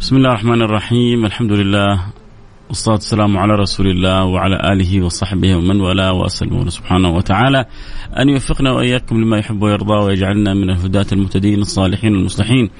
بسم الله الرحمن الرحيم الحمد لله والصلاة والسلام على رسول الله وعلى آله وصحبه ومن والاه وأسأل الله سبحانه وتعالى أن يوفقنا وإياكم لما يحب ويرضى ويجعلنا من الهداة المهتدين الصالحين المصلحين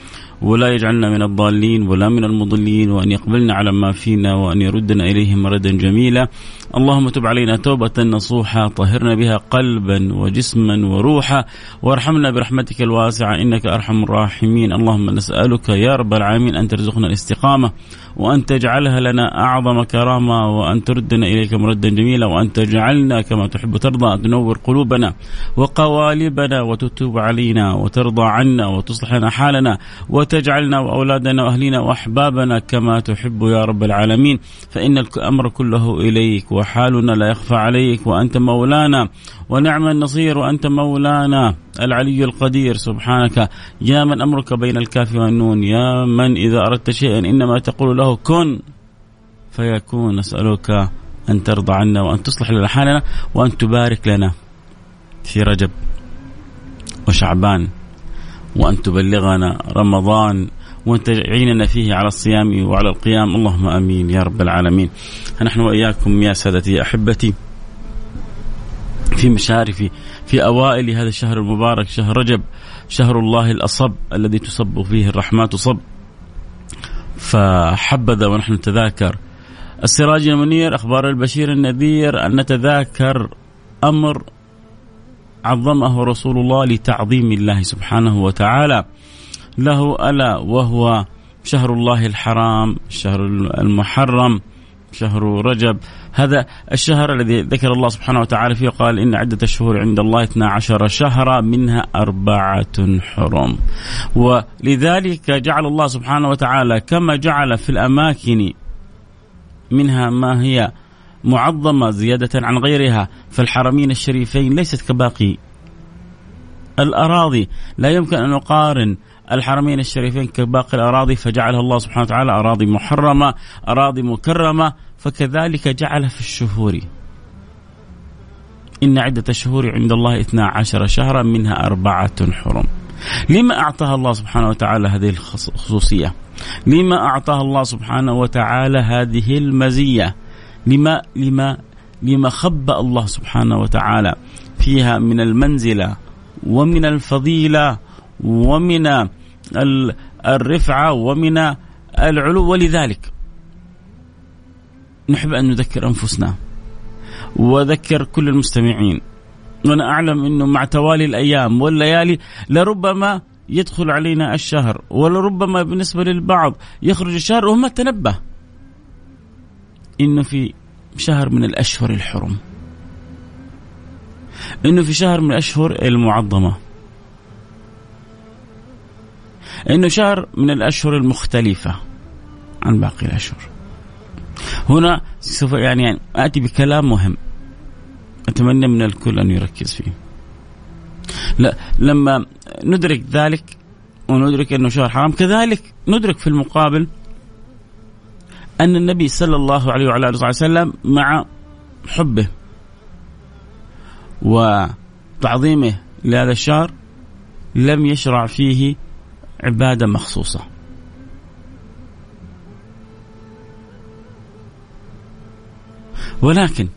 ولا يجعلنا من الضالين ولا من المضلين وأن يقبلنا على ما فينا وأن يردنا إليه مردا جميلا. اللهم تب علينا توبة نصوحة طهرنا بها قلبا وجسما وروحا وارحمنا برحمتك الواسعة إنك أرحم الراحمين. اللهم نسألك يا رب العالمين أن ترزقنا الاستقامة وأن تجعلها لنا أعظم كرامة وأن تردنا إليك مردا جميلا وأن تجعلنا كما تحب ترضى أن تنور قلوبنا وقوالبنا وتتوب علينا وترضى عنا وتصلح لنا حالنا وتجعلنا وأولادنا وأهلنا وأحبابنا كما تحب يا رب العالمين. فإن الأمر كله إليك وحالنا لا يخفى عليك وأنت مولانا ونعم النصير وأنت مولانا العلي القدير. سبحانك يا من أمرك بين الكاف والنون يا من إذا أردت شيئا إنما تقول له كن فيكون نسألك أن ترضى عنا وأن تصلح لنا حالنا وأن تبارك لنا في رجب وشعبان. وأن تبلغنا رمضان وأن تعيننا فيه على الصيام وعلى القيام. اللهم آمين يا رب العالمين. نحن وإياكم يا سادتي أحبتي في مشارف في أوائل هذا الشهر المبارك شهر رجب شهر الله الأصب الذي تصب فيه الرحمات صب فحبذا ونحن نتذاكر. السراج المنير أخبار البشير النذير أن نتذاكر أمر عظمه رسول الله لتعظيم الله سبحانه وتعالى. له ألا وهو شهر الله الحرام شهر المحرم شهر رجب. هذا الشهر الذي ذكر الله سبحانه وتعالى فيه قال إن عدة الشهور عند الله 12 شهرا منها أربعة حرم. ولذلك جعل الله سبحانه وتعالى كما جعل في الأماكن منها ما هي معظمة زيادة عن غيرها فالحرمين الشريفين ليست كباقي. الأراضي لا يمكن أن نقارن الحرمين الشريفين كباقي الأراضي فجعلها الله سبحانه وتعالى أراضي محرمة أراضي مكرمة فكذلك جعل في الشهور. إن عدة الشهور عند الله 12 شهرا منها أربعة حرم. لما أعطاها الله سبحانه وتعالى هذه الخصوصية؟ لما أعطاها الله سبحانه وتعالى هذه المزية؟ لما لما لما خبأ الله سبحانه وتعالى فيها من المنزلة ومن الفضيلة ومن الرفعة ومن العلو ولذلك نحب أن نذكر أنفسنا وذكر كل المستمعين وأنا أعلم أنه مع توالي الأيام والليالي لربما يدخل علينا الشهر ولربما بالنسبة للبعض يخرج الشهر وما تنبه. إنه في شهر من الأشهر الحرم. إنه في شهر من الأشهر المعظمة. إنه شهر من الأشهر المختلفة عن باقي الأشهر. هنا سوف يعني, يعني آتي بكلام مهم. أتمنى من الكل أن يركز فيه. لا لما ندرك ذلك وندرك أنه شهر حرام كذلك ندرك في المقابل أن النبي صلى الله عليه وعلى آله وسلم مع حبه وتعظيمه لهذا الشهر لم يشرع فيه عبادة مخصوصة. ولكن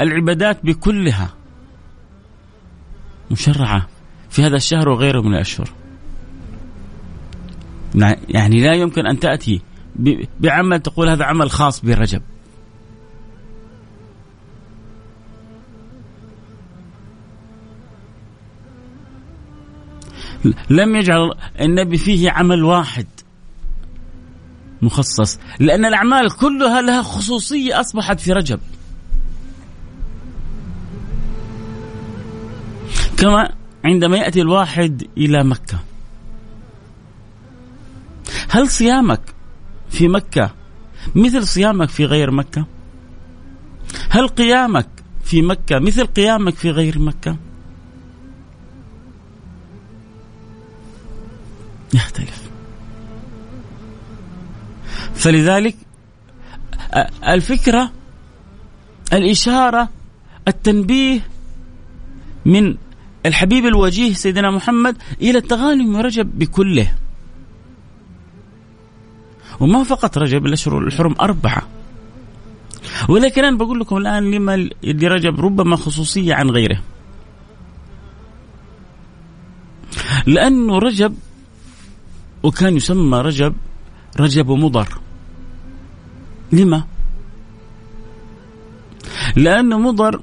العبادات بكلها مشرعة في هذا الشهر وغيره من الأشهر. يعني لا يمكن أن تأتي بعمل تقول هذا عمل خاص برجب. لم يجعل النبي فيه عمل واحد مخصص لأن الأعمال كلها لها خصوصية أصبحت في رجب. كما عندما يأتي الواحد إلى مكة. هل صيامك في مكة مثل صيامك في غير مكة؟ هل قيامك في مكة مثل قيامك في غير مكة؟ يختلف. فلذلك الفكرة الإشارة التنبيه من الحبيب الوجيه سيدنا محمد إلى التغانم ورجب بكله. وما فقط رجب الأشهر الحرم أربعة ولكن أنا بقول لكم الآن لما لرجب ربما خصوصية عن غيره لأنه رجب وكان يسمى رجب رجب مضر لما؟ لأن مضر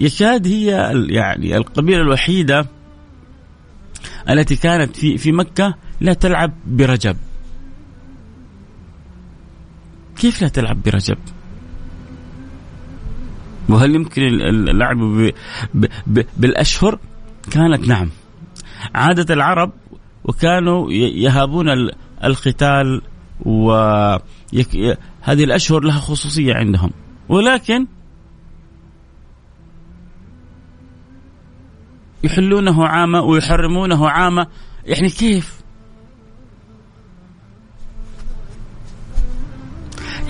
يكاد هي يعني القبيلة الوحيدة التي كانت في في مكة لا تلعب برجب. كيف لا تلعب برجب؟ وهل يمكن اللعب بالأشهر؟ كانت نعم. عادة العرب وكانوا يهابون القتال وهذه الأشهر لها خصوصية عندهم ولكن يحلونه عامة ويحرمونه عامة يعني كيف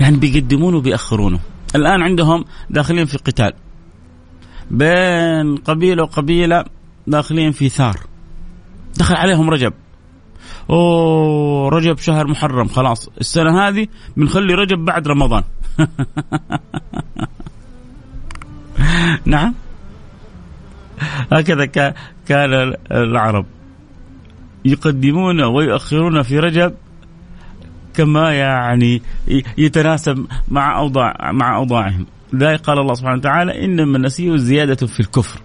يعني بيقدمونه وبيأخرونه. الآن عندهم داخلين في قتال. بين قبيلة وقبيلة داخلين في ثار. دخل عليهم رجب. أوه رجب شهر محرم خلاص. السنة هذه بنخلي رجب بعد رمضان. نعم. هكذا كان العرب يقدمون ويؤخرون في رجب. كما يعني يتناسب مع اوضاع مع أوضاعهم. ذلك قال الله سبحانه وتعالى انما النسيء زياده في الكفر.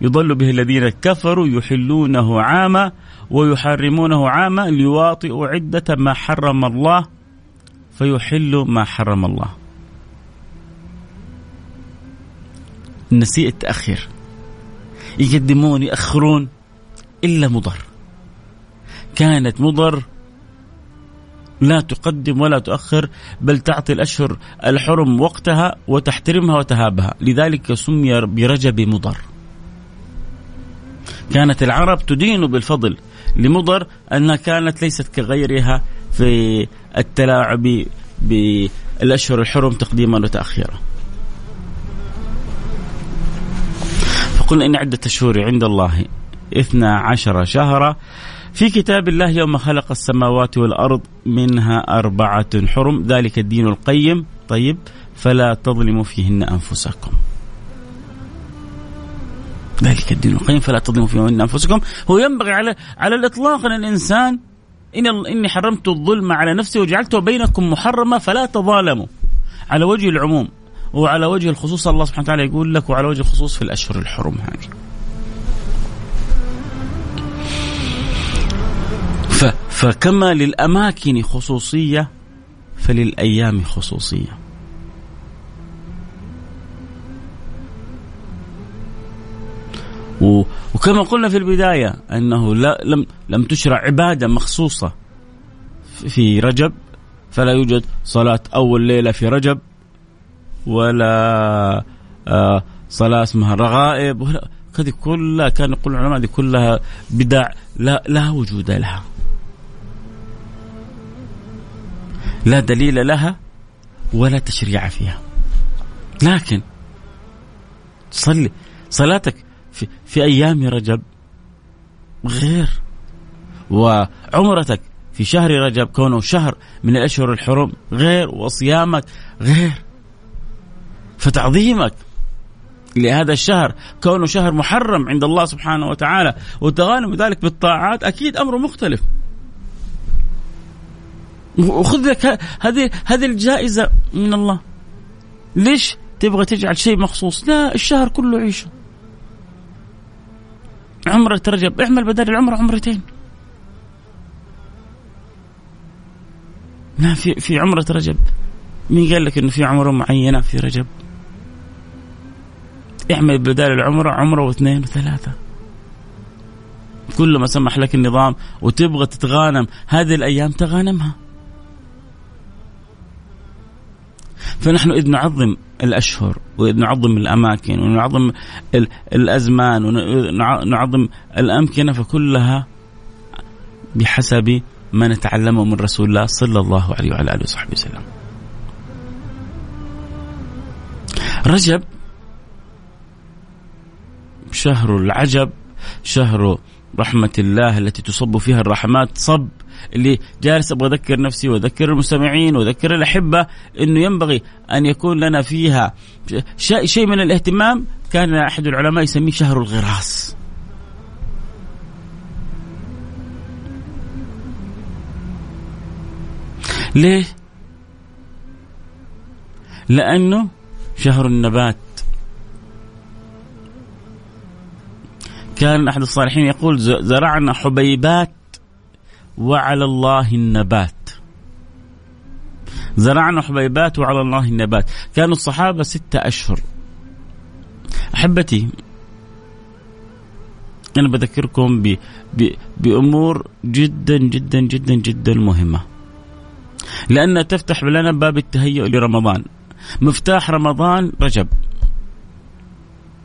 يضل به الذين كفروا يحلونه عاما ويحرمونه عاما ليواطئوا عدة ما حرم الله فيحل ما حرم الله. النسيء التأخير. يقدمون يأخرون إلا مضر. كانت مضر لا تقدم ولا تؤخر بل تعطي الأشهر الحرم وقتها وتحترمها وتهابها. لذلك سمي برجب مضر. كانت العرب تدين بالفضل لمضر أنها كانت ليست كغيرها في التلاعب بالأشهر الحرم تقديما وتأخيرا. فقلنا إن عدة الشهور عند الله اثنا عشر شهرا في كتاب الله يوم خلق السماوات والأرض منها أربعة حرم ذلك الدين القيم. طيب فلا تظلموا فيهن أنفسكم. ذلك الدين القيم فلا تظلموا فيهن أنفسكم. هو ينبغي على على الإطلاق أن الإنسان إن إني حرمت الظلم على نفسي وجعلته بينكم محرمة فلا تظالموا. على وجه العموم وعلى وجه الخصوص الله سبحانه وتعالى يقول لك وعلى وجه الخصوص في الأشهر الحرم هذه. ف فكما للأماكن خصوصية فللأيام خصوصية. وكما قلنا في البداية أنه لا لم لم تشرع عبادة مخصوصة في رجب فلا يوجد صلاة أول ليلة في رجب ولا آه، صلاة اسمها رغائب هذه كلها كان يقول العلماء هذه كلها بدع لا لا وجود لها. لا دليل لها ولا تشريع فيها. لكن صلي صلاتك في, في أيام رجب غير. وعمرتك في شهر رجب كونه شهر من الأشهر الحرم غير وصيامك غير. فتعظيمك لهذا الشهر كونه شهر محرم عند الله سبحانه وتعالى وتغانم ذلك بالطاعات أكيد امره مختلف. وخذ لك هذه هذه الجائزة من الله. ليش تبغى تجعل شيء مخصوص؟ لا الشهر كله عيشة. عمرة رجب اعمل بدل العمرة عمرتين. لا في في عمرة رجب. مين قال لك إنه في عمرة معينة؟ في رجب. اعمل بدال العمرة عمرة واثنين وثلاثة. كل ما سمح لك النظام وتبغى تتغانم هذه الأيام تغانمها. فنحن إذ نعظم الأشهر وإذ نعظم الأماكن ونعظم الأزمان ونعظم الأمكنة فكلها بحسب ما نتعلمه من رسول الله صلى الله عليه وعلى آله وصحبه وسلم. رجب شهر العجب شهر رحمة الله التي تصب فيها الرحمات صب اللي جالس أبغى أذكر نفسي وأذكر المستمعين وأذكر الأحبة إنه ينبغي أن يكون لنا فيها شيء من الاهتمام كان أحد العلماء يسميه شهر الغراس. ليه؟ لأنه شهر النبات كان أحد الصالحين يقول زرعنا حبيبات وعلى الله النبات. زرعنا حبيبات وعلى الله النبات. كانوا الصحابة ستة أشهر. أحبتي أنا بذكركم ب... ب... بأمور جدا جدا جدا جدا مهمة. لأنها تفتح لنا باب التهيؤ لرمضان. مفتاح رمضان رجب.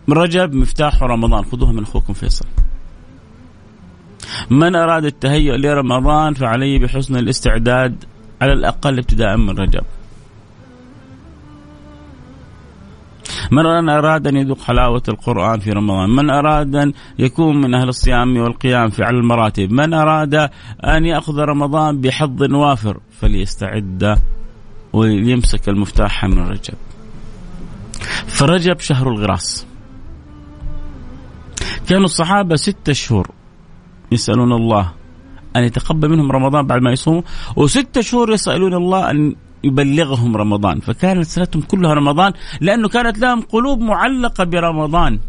رجب مفتاح رمضان. خذوها من أخوكم فيصل. من أراد التهيؤ لرمضان فعليه بحسن الاستعداد على الأقل ابتداء من رجب. من أراد أن يذوق حلاوة القرآن في رمضان. من أراد أن يكون من أهل الصيام والقيام في على المراتب. من أراد أن يأخذ رمضان بحظ وافر فليستعد وليمسك المفتاح من رجب. فرجب شهر الغراس. كانوا الصحابة ستة شهور. يسألون الله أن يتقبل منهم رمضان بعد ما يصوموا وستة شهور يسألون الله أن يبلغهم رمضان فكانت سنتهم كلها رمضان لأنه كانت لهم قلوب معلقة برمضان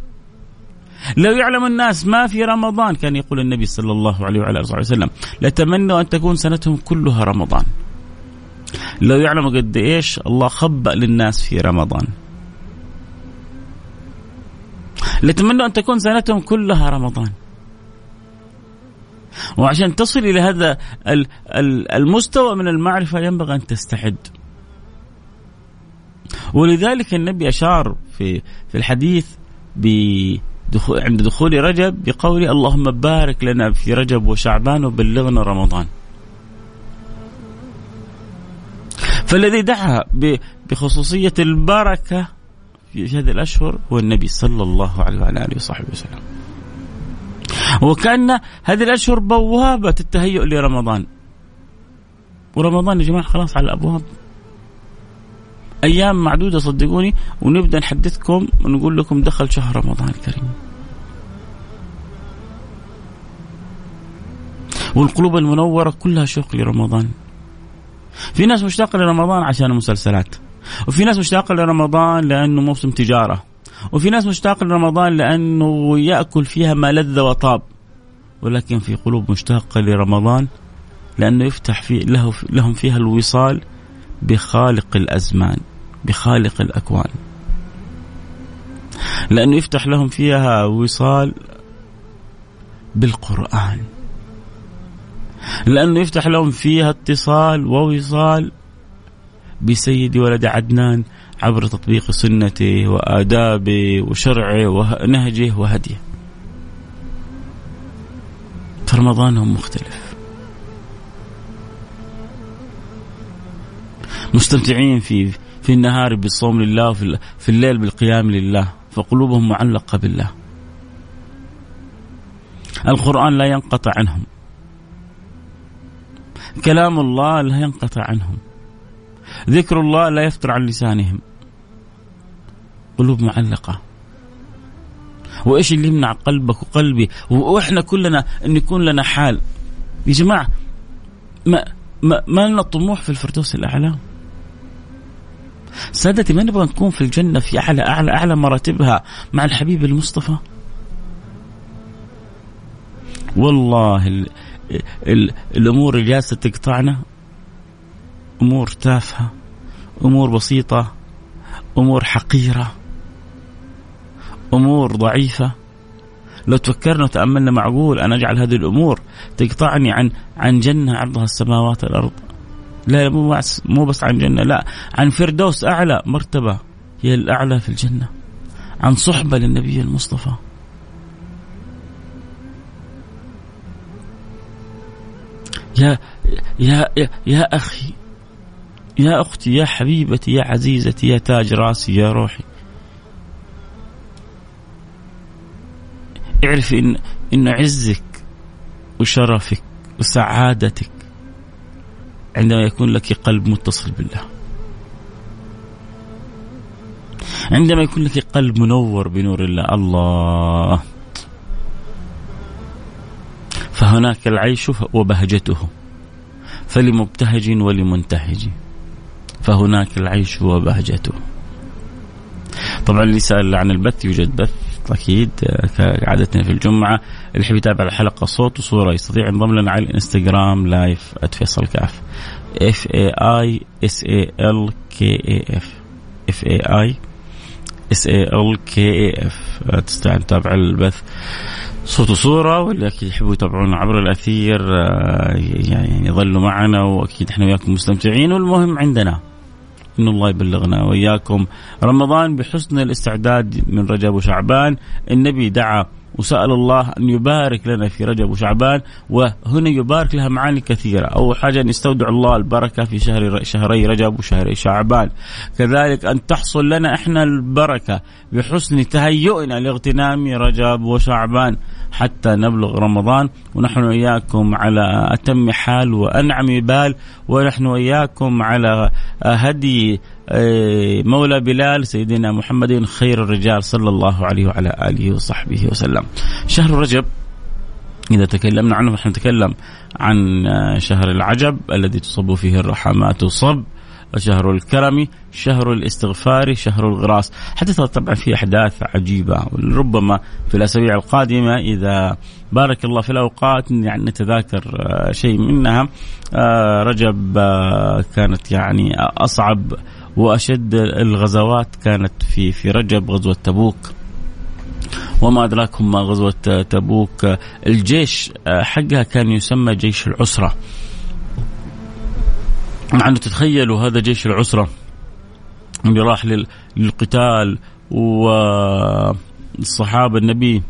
لو يعلم الناس ما في رمضان كان يقول النبي صلى الله عليه وعلى آله وسلم لتمنوا أن تكون سنتهم كلها رمضان. لو يعلموا قد إيش الله خبأ للناس في رمضان. لتمنوا أن تكون سنتهم كلها رمضان. وعشان تصل إلى هذا المستوى من المعرفة ينبغي أن تستعد. ولذلك النبي أشار في في الحديث بدخول عند دخول رجب بقول اللهم بارك لنا في رجب وشعبان وبلغنا رمضان. فالذي دعا بخصوصية البركة في هذه الأشهر هو النبي صلى الله عليه وعلى آله وصحبه وسلم وكأن هذه الأشهر بوابة التهيؤ لرمضان. ورمضان يا جماعة خلاص على الأبواب. أيام معدودة صدقوني ونبدأ نحدثكم ونقول لكم دخل شهر رمضان الكريم. والقلوب المنورة كلها شوق لرمضان. في ناس مشتاقة لرمضان عشان المسلسلات وفي ناس مشتاقة لرمضان لأنه موسم تجارة. وفي ناس مشتاقة لرمضان لأنه يأكل فيها ما لذ وطاب. ولكن في قلوب مشتاقة لرمضان لأنه يفتح في له لهم فيها الوصال بخالق الأزمان بخالق الأكوان. لأنه يفتح لهم فيها وصال بالقرآن. لأنه يفتح لهم فيها اتصال ووصال بسيد ولد عدنان عبر تطبيق سنته وآدابه وشرعه ونهجه وهديه فرمضانهم مختلف. مستمتعين في في النهار بالصوم لله وفي في الليل بالقيام لله فقلوبهم معلقة بالله. القرآن لا ينقطع عنهم. كلام الله لا ينقطع عنهم. ذكر الله لا يفتر عن لسانهم. قلوب معلقة. وإيش اللي يمنع قلبك وقلبي؟ وإحنا كلنا أن يكون لنا حال. يا جماعة ما ما, ما لنا طموح في الفردوس الأعلى. سادتي ما نبغى نكون في الجنة في أعلى أعلى أعلى مراتبها مع الحبيب المصطفى؟ والله ال ال الأمور اللي جالسة تقطعنا. أمور تافهة. أمور بسيطة. أمور حقيرة. أمور ضعيفة. لو تفكرنا وتأملنا معقول أن أجعل هذه الأمور تقطعني عن عن جنة عرضها السماوات والأرض. لا مو بس مو بس عن جنة لا عن فردوس أعلى مرتبة. هي الأعلى في الجنة. عن صحبة للنبي المصطفى. يا يا يا, يا أخي يا أختي يا حبيبتي يا عزيزتي يا تاج راسي يا روحي. اعرفي إن, إن عزك وشرفك وسعادتك عندما يكون لك قلب متصل بالله. عندما يكون لك قلب منور بنور الله الله. فهناك العيش وبهجته. فلمبتهج ولمنتهج. فهناك العيش وبهجته. طبعا اللي سأل عن البث يوجد بث. أكيد كعادتنا في الجمعة. اللي يحب يتابع الحلقة صوت وصورة يستطيع ينضم لنا على الإنستغرام live @فيصل كاف. F A I S A L K A F F A I S A L K A F تستطيع أن تتابع البث صوت وصورة واللي أكيد يحبوا يتابعونا عبر الأثير آه، يعني يظلوا معنا وأكيد إحنا وياكم مستمتعين والمهم عندنا ان الله يبلغنا وإياكم. رمضان بحسن الاستعداد من رجب وشعبان. النبي دعا وسأل الله أن يبارك لنا في رجب وشعبان وهنا يبارك لها معاني كثيرة. أول حاجة أن يستودع الله البركة في شهر شهري رجب وشهري شعبان. كذلك أن تحصل لنا إحنا البركة بحسن تهيئنا لاغتنام رجب وشعبان حتى نبلغ رمضان. ونحن وإياكم على أتم حال وأنعم بال ونحن وإياكم على هدي مولى بلال سيدنا محمد خير الرجال صلى الله عليه وعلى آله وصحبه وسلم. شهر رجب إذا تكلمنا عنه نحن نتكلم عن آه، شهر العجب الذي تصب فيه الرحمات صب شهر الكرم شهر الاستغفار شهر الغراس. حدث طبعا في أحداث عجيبة ربما في الأسابيع القادمة إذا بارك الله في الأوقات يعني نتذاكر آه، شيء منها. رجب كانت يعني أصعب وأشد الغزوات كانت في في رجب غزوة تبوك. وما أدراكم ما غزوة تبوك. الجيش حقها كان يسمى جيش العسرة. مع انه تتخيلوا هذا جيش العسرة. اللي راح للقتال والصحابة النبي.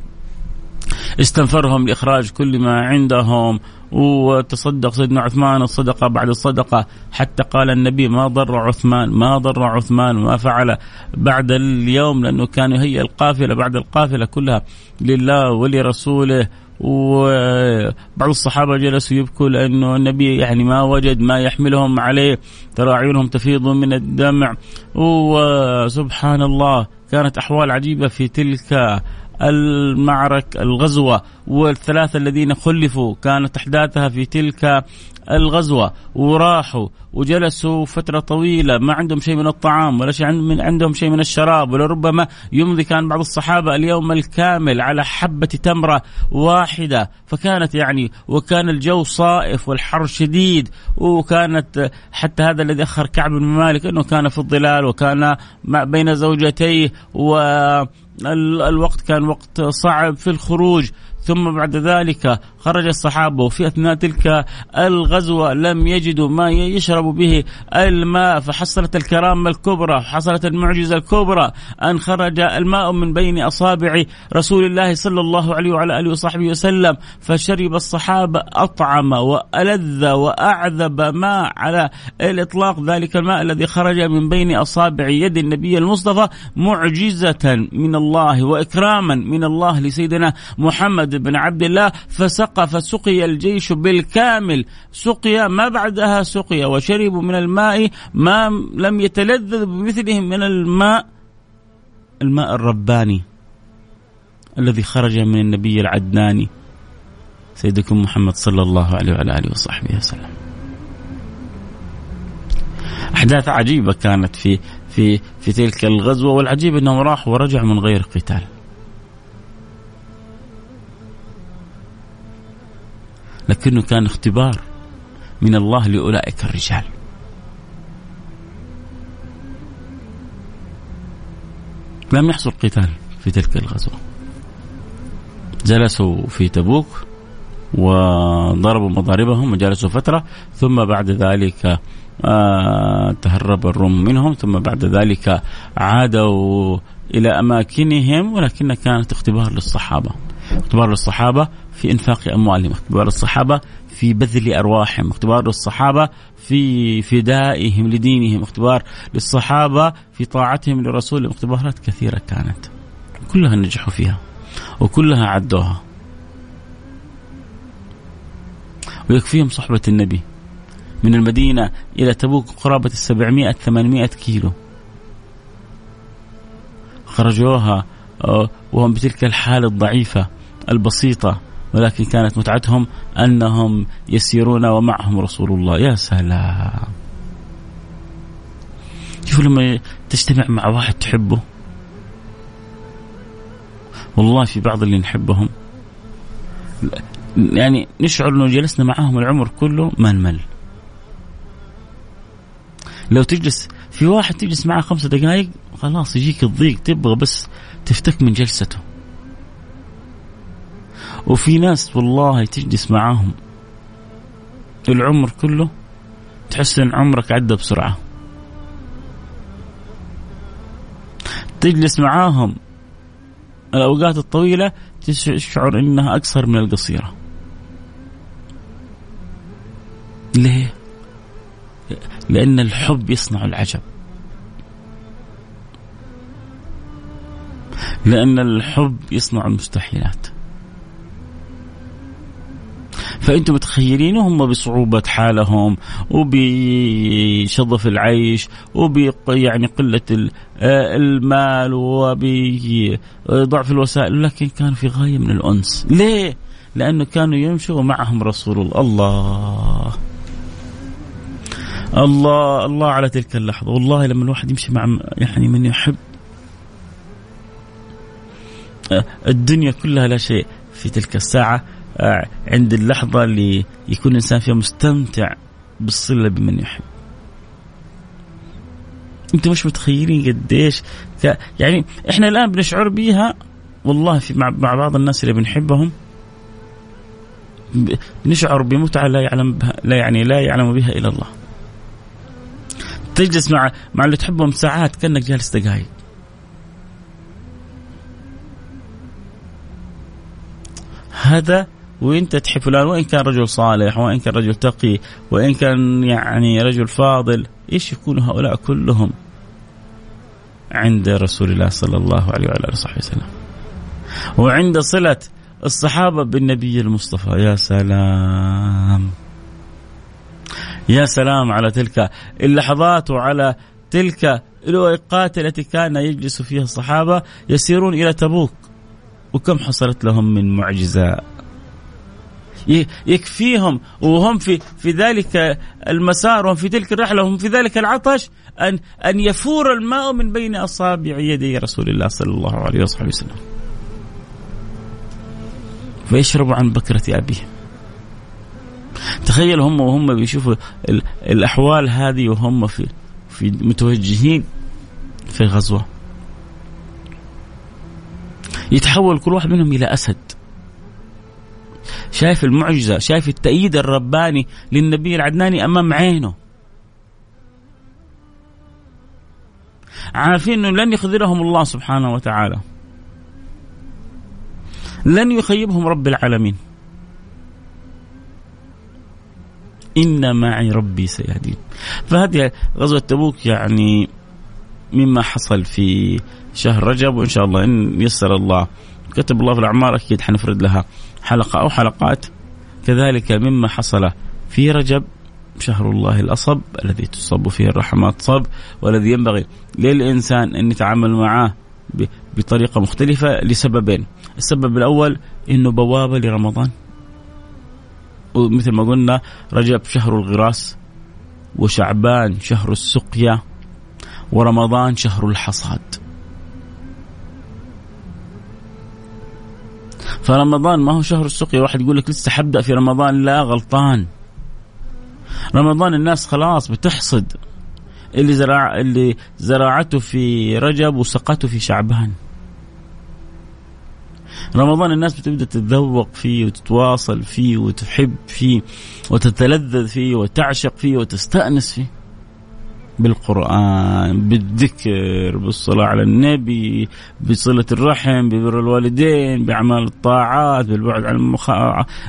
استنفرهم لإخراج كل ما عندهم. وتصدق سيدنا عثمان الصدقة بعد الصدقة. حتى قال النبي ما ضر عثمان ما ضر عثمان ما فعل بعد اليوم لأنه كان يهيئ القافلة بعد القافلة كلها لله ولرسوله. وبعض الصحابة جلسوا يبكوا لأنه النبي يعني ما وجد ما يحملهم عليه. ترى أعينهم تفيض من الدمع. وسبحان الله كانت أحوال عجيبة في تلك المعركة الغزوة والثلاثة الذين خلفوا كانت أحداثها في تلك الغزوة وراحوا وجلسوا فترة طويلة ما عندهم شيء من الطعام ولا شيء عندهم شيء من الشراب ولربما يمضي كان بعض الصحابة اليوم الكامل على حبة تمرة واحدة. فكانت يعني وكان الجو صائف والحر شديد وكانت حتى هذا الذي أخر كعب بن مالك أنه كان في الظلال وكان بين زوجتيه والوقت كان وقت صعب في الخروج. ثم بعد ذلك خرج الصحابة وفي أثناء تلك الغزوة لم يجدوا ما يشربوا به الماء فحصلت الكرامة الكبرى حصلت المعجزة الكبرى أن خرج الماء من بين أصابع رسول الله صلى الله عليه وعلى آله وصحبه وسلم فشرب الصحابة أطعم وألذ وأعذب ماء على الإطلاق ذلك الماء الذي خرج من بين أصابع يد النبي المصطفى معجزة من الله وإكراما من الله لسيدنا محمد بن عبد الله فسق فسقي الجيش بالكامل سقي ما بعدها سقي وشربوا من الماء ما لم يتلذذ بمثله من الماء الماء الرباني الذي خرج من النبي العدناني سيدكم محمد صلى الله عليه وعلى آله وصحبه وسلم. أحداث عجيبة كانت في في في تلك الغزوة والعجيب انهم راحوا ورجعوا من غير قتال. لكنه كان اختبار من الله لأولئك الرجال. لم يحصل قتال في تلك الغزوة. جلسوا في تبوك وضربوا مضاربهم وجلسوا فترة ثم بعد ذلك آه تهرب الروم منهم ثم بعد ذلك عادوا إلى أماكنهم ولكن كانت اختبار للصحابة اختبار للصحابة في إنفاق اموالهم اختبار للصحابه في بذل ارواحهم اختبار للصحابة في فدائهم لدينهم اختبار للصحابة في طاعتهم لرسولهم اختبارات كثيرة كانت. كلها نجحوا فيها وكلها عدوها. ويكفيهم صحبة النبي من المدينة إلى تبوك قرابة السبعمائة ثمانمائة كيلو. خرجوها آه، وهم بتلك الحالة الضعيفة البسيطة. ولكن كانت متعتهم أنهم يسيرون ومعهم رسول الله. يا سلام. شوفوا لما تجتمع مع واحد تحبه. والله في بعض اللي نحبهم. يعني نشعر إنه جلسنا معاهم العمر كله ما نمل لو تجلس في واحد تجلس معه خمسة دقائق خلاص يجيك الضيق تبغى بس تفتك من جلسته. وفي ناس والله تجلس معاهم العمر كله تحس إن عمرك عدى بسرعة. تجلس معاهم الأوقات الطويلة تشعر أنها أقصر من القصيرة. ليه؟ لأن الحب يصنع العجب. لأن الحب يصنع المستحيلات. فأنتم متخيلين هم بصعوبة حالهم وبشظف العيش وب يعني قلة آه، المال وبضعف الوسائل لكن كانوا في غاية من الأنس. ليه؟ لأنه كانوا يمشوا ومعهم رسول الله. الله. الله الله على تلك اللحظة. والله لما الواحد يمشي مع يعني من يحب آه، الدنيا كلها لا شيء في تلك الساعة. عند اللحظة اللي يكون الإنسان فيها مستمتع بالصلة بمن يحب أنتم مش متخيلين قديش يعني إحنا الآن بنشعر بيها والله في مع, مع بعض الناس اللي بنحبهم بنشعر بمتعه لا يعلم بها لا يعني لا يعلم بها إلا الله. تجلس مع مع اللي تحبهم ساعات كأنك جالس دقائق. هذا وانت تحب فلان وإن كان رجل صالح وإن كان رجل تقي وإن كان يعني رجل فاضل إيش يكون هؤلاء كلهم عند رسول الله صلى الله عليه وعلى آله وصحبه وسلم؟ وعند صلة الصحابة بالنبي المصطفى. يا سلام. يا سلام على تلك اللحظات وعلى تلك الأوقات التي كان يجلس فيها الصحابة يسيرون إلى تبوك. وكم حصلت لهم من معجزة؟ يكفيهم. وهم في في ذلك المسار وهم في تلك الرحلة وهم في ذلك العطش ان أن يفور الماء من بين أصابع يدي رسول الله صلى الله عليه وصحبه وسلم. فيشرب عن بكرة أبيه تخيل هم وهم بيشوفوا الأحوال هذه وهم في في متوجهين في غزوة. يتحول كل واحد منهم إلى أسد. شايف المعجزة شايف التأييد الرباني للنبي العدناني أمام عينه. عارفين أنه لن يخذلهم الله سبحانه وتعالى. لن يخيبهم رب العالمين. إن معي ربي سيهدين. فهذه غزوة تبوك يعني مما حصل في شهر رجب وإن شاء الله إن يسر الله كتب الله في الأعمار أكيد حنفرد لها حلقة أو حلقات. كذلك مما حصل في رجب شهر الله الأصب الذي تصب فيه الرحمات صب والذي ينبغي للإنسان أن يتعامل معه بطريقة مختلفة لسببين. السبب الأول أنه بوابة لرمضان. ومثل ما قلنا رجب شهر الغراس وشعبان شهر السقيا ورمضان شهر الحصاد. فرمضان ما هو شهر السقيا واحد يقول لك لسه حبدأ في رمضان. لا غلطان. رمضان الناس خلاص بتحصد. اللي زرع اللي زرعته في رجب وسقته في شعبان. رمضان الناس بتبدأ تتذوق فيه وتتواصل فيه وتحب فيه وتتلذذ فيه وتعشق فيه وتستأنس فيه. بالقرآن بالذكر بالصلاة على النبي بصلة الرحم ببر الوالدين بأعمال الطاعات بالبعد عن المخ...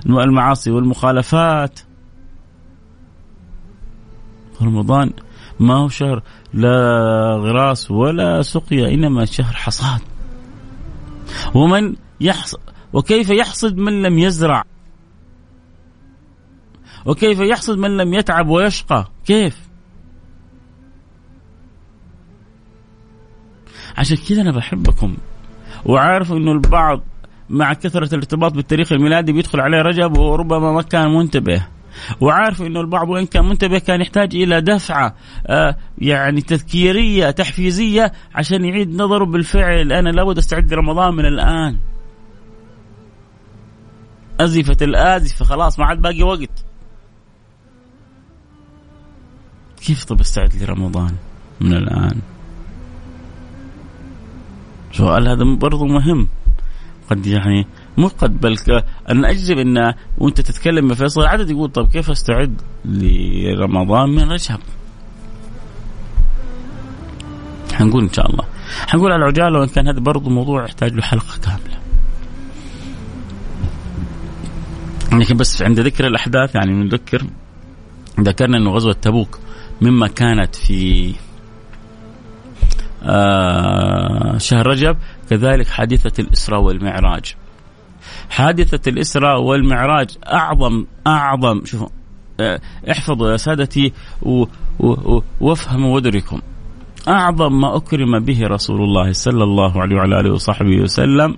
المعاصي والمخالفات. رمضان ما هو شهر لا غراس ولا سقيا إنما شهر حصاد. ومن يحصد وكيف يحصد من لم يزرع؟ وكيف يحصد من لم يتعب ويشقى؟ كيف؟ عشان كذا أنا بحبكم. وعارف أنه البعض مع كثرة الارتباط بالتاريخ الميلادي بيدخل عليه رجب وربما ما كان منتبه. وعارف إنه البعض وإن كان منتبه كان يحتاج إلى دفعة آه يعني تذكيرية تحفيزية عشان يعيد نظره بالفعل. أنا لابد أستعد لرمضان من الآن. أزفت الآزفة خلاص ما عاد باقي وقت. كيف طب أستعد لرمضان من الآن؟ سؤال هذا برضو مهم قد يعني مو قد بل أنا أجزم إن وأنت تتكلم يا فيصل عدد يقول طب كيف أستعد لرمضان من رجب؟ حنقول إن شاء الله حنقول على العجالة وإن كان هذا برضو موضوع يحتاج له حلقة كاملة. لكن بس عند ذكر الأحداث يعني نذكر ذكرنا إنه غزوة تبوك مما كانت في شهر رجب كذلك حادثة الإسراء والمعراج. حادثة الإسراء والمعراج أعظم أعظم شوفوا آه، احفظوا يا سادتي وافهموا وادركوا أعظم ما أكرم به رسول الله صلى الله عليه وعلى آله وصحبه وسلم.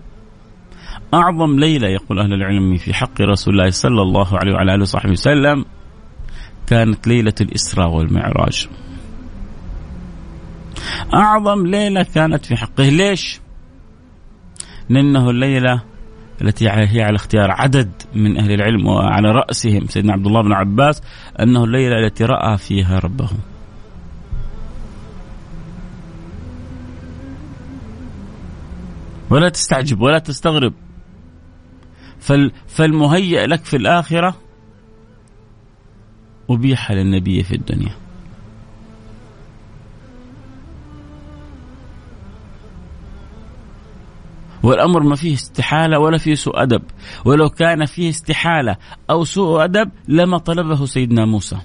أعظم ليلة يقول أهل العلم في حق رسول الله صلى الله عليه وعلى آله وصحبه وسلم كانت ليلة الإسراء والمعراج. أعظم ليلة كانت في حقه. ليش؟ لأنه الليلة التي هي على اختيار عدد من أهل العلم وعلى رأسهم سيدنا عبد الله بن عباس أنه الليلة التي رأى فيها ربه. ولا تستعجب ولا تستغرب. فالمهيأ لك في الآخرة أبيح للنبي في الدنيا. والأمر ما فيه استحالة ولا فيه سوء أدب. ولو كان فيه استحالة أو سوء أدب لما طلبه سيدنا موسى.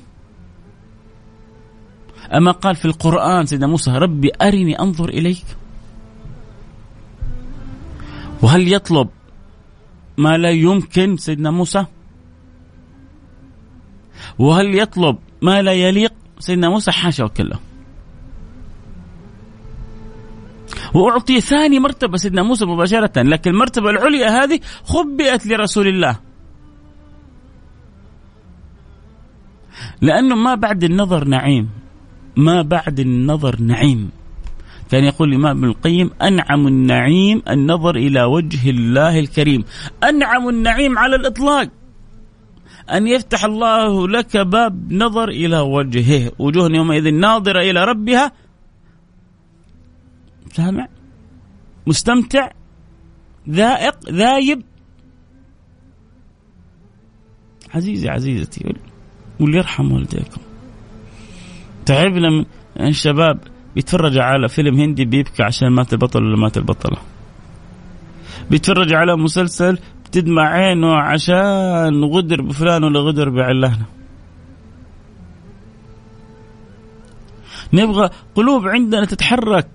أما قال في القرآن سيدنا موسى ربي أرني أنظر إليك. وهل يطلب ما لا يمكن سيدنا موسى؟ وهل يطلب ما لا يليق؟ سيدنا موسى حاشا وكلا. وأعطي ثاني مرتبة سيدنا موسى مباشرة لكن المرتبة العليا هذه خبئت لرسول الله. لأنه ما بعد النظر نعيم ما بعد النظر نعيم. كان يقول الإمام ابن القيم أنعم النعيم النظر إلى وجه الله الكريم. أنعم النعيم على الإطلاق. أن يفتح الله لك باب نظر إلى وجهه. وجوه يومئذ ناظرة إلى ربها سامع مستمتع؟ ذائق؟ ذايب؟ عزيزي عزيزتي واللي يرحم والديكم. تعبنا من الشباب بيتفرج على فيلم هندي بيبكي عشان مات البطل ولا مات البطلة. بيتفرج على مسلسل بتدمع عينه عشان غدر بفلان ولا غدر بعلانه. نبغى قلوب عندنا تتحرك.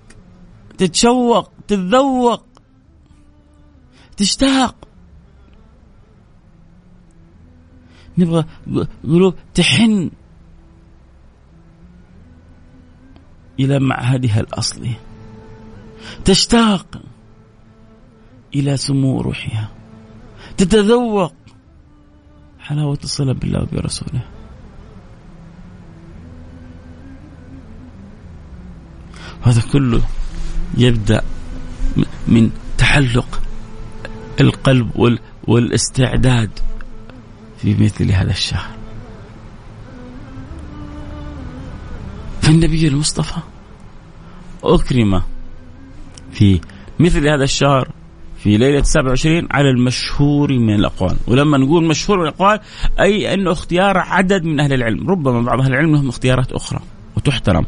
تتشوق تتذوق تشتاق. نبغى قلوب تحن إلى معهدها الأصلي. تشتاق إلى سمو روحها. تتذوق. حلاوة الصلة بالله وبرسوله. هذا كله يبدأ من تحلق القلب والاستعداد في مثل هذا الشهر. فالنبي المصطفى أكرم في مثل هذا الشهر في ليلة 27 على المشهور من الأقوال. ولما نقول مشهور من الأقوال أي أنه اختيار عدد من أهل العلم. ربما بعض أهل العلم لهم اختيارات أخرى وتحترم.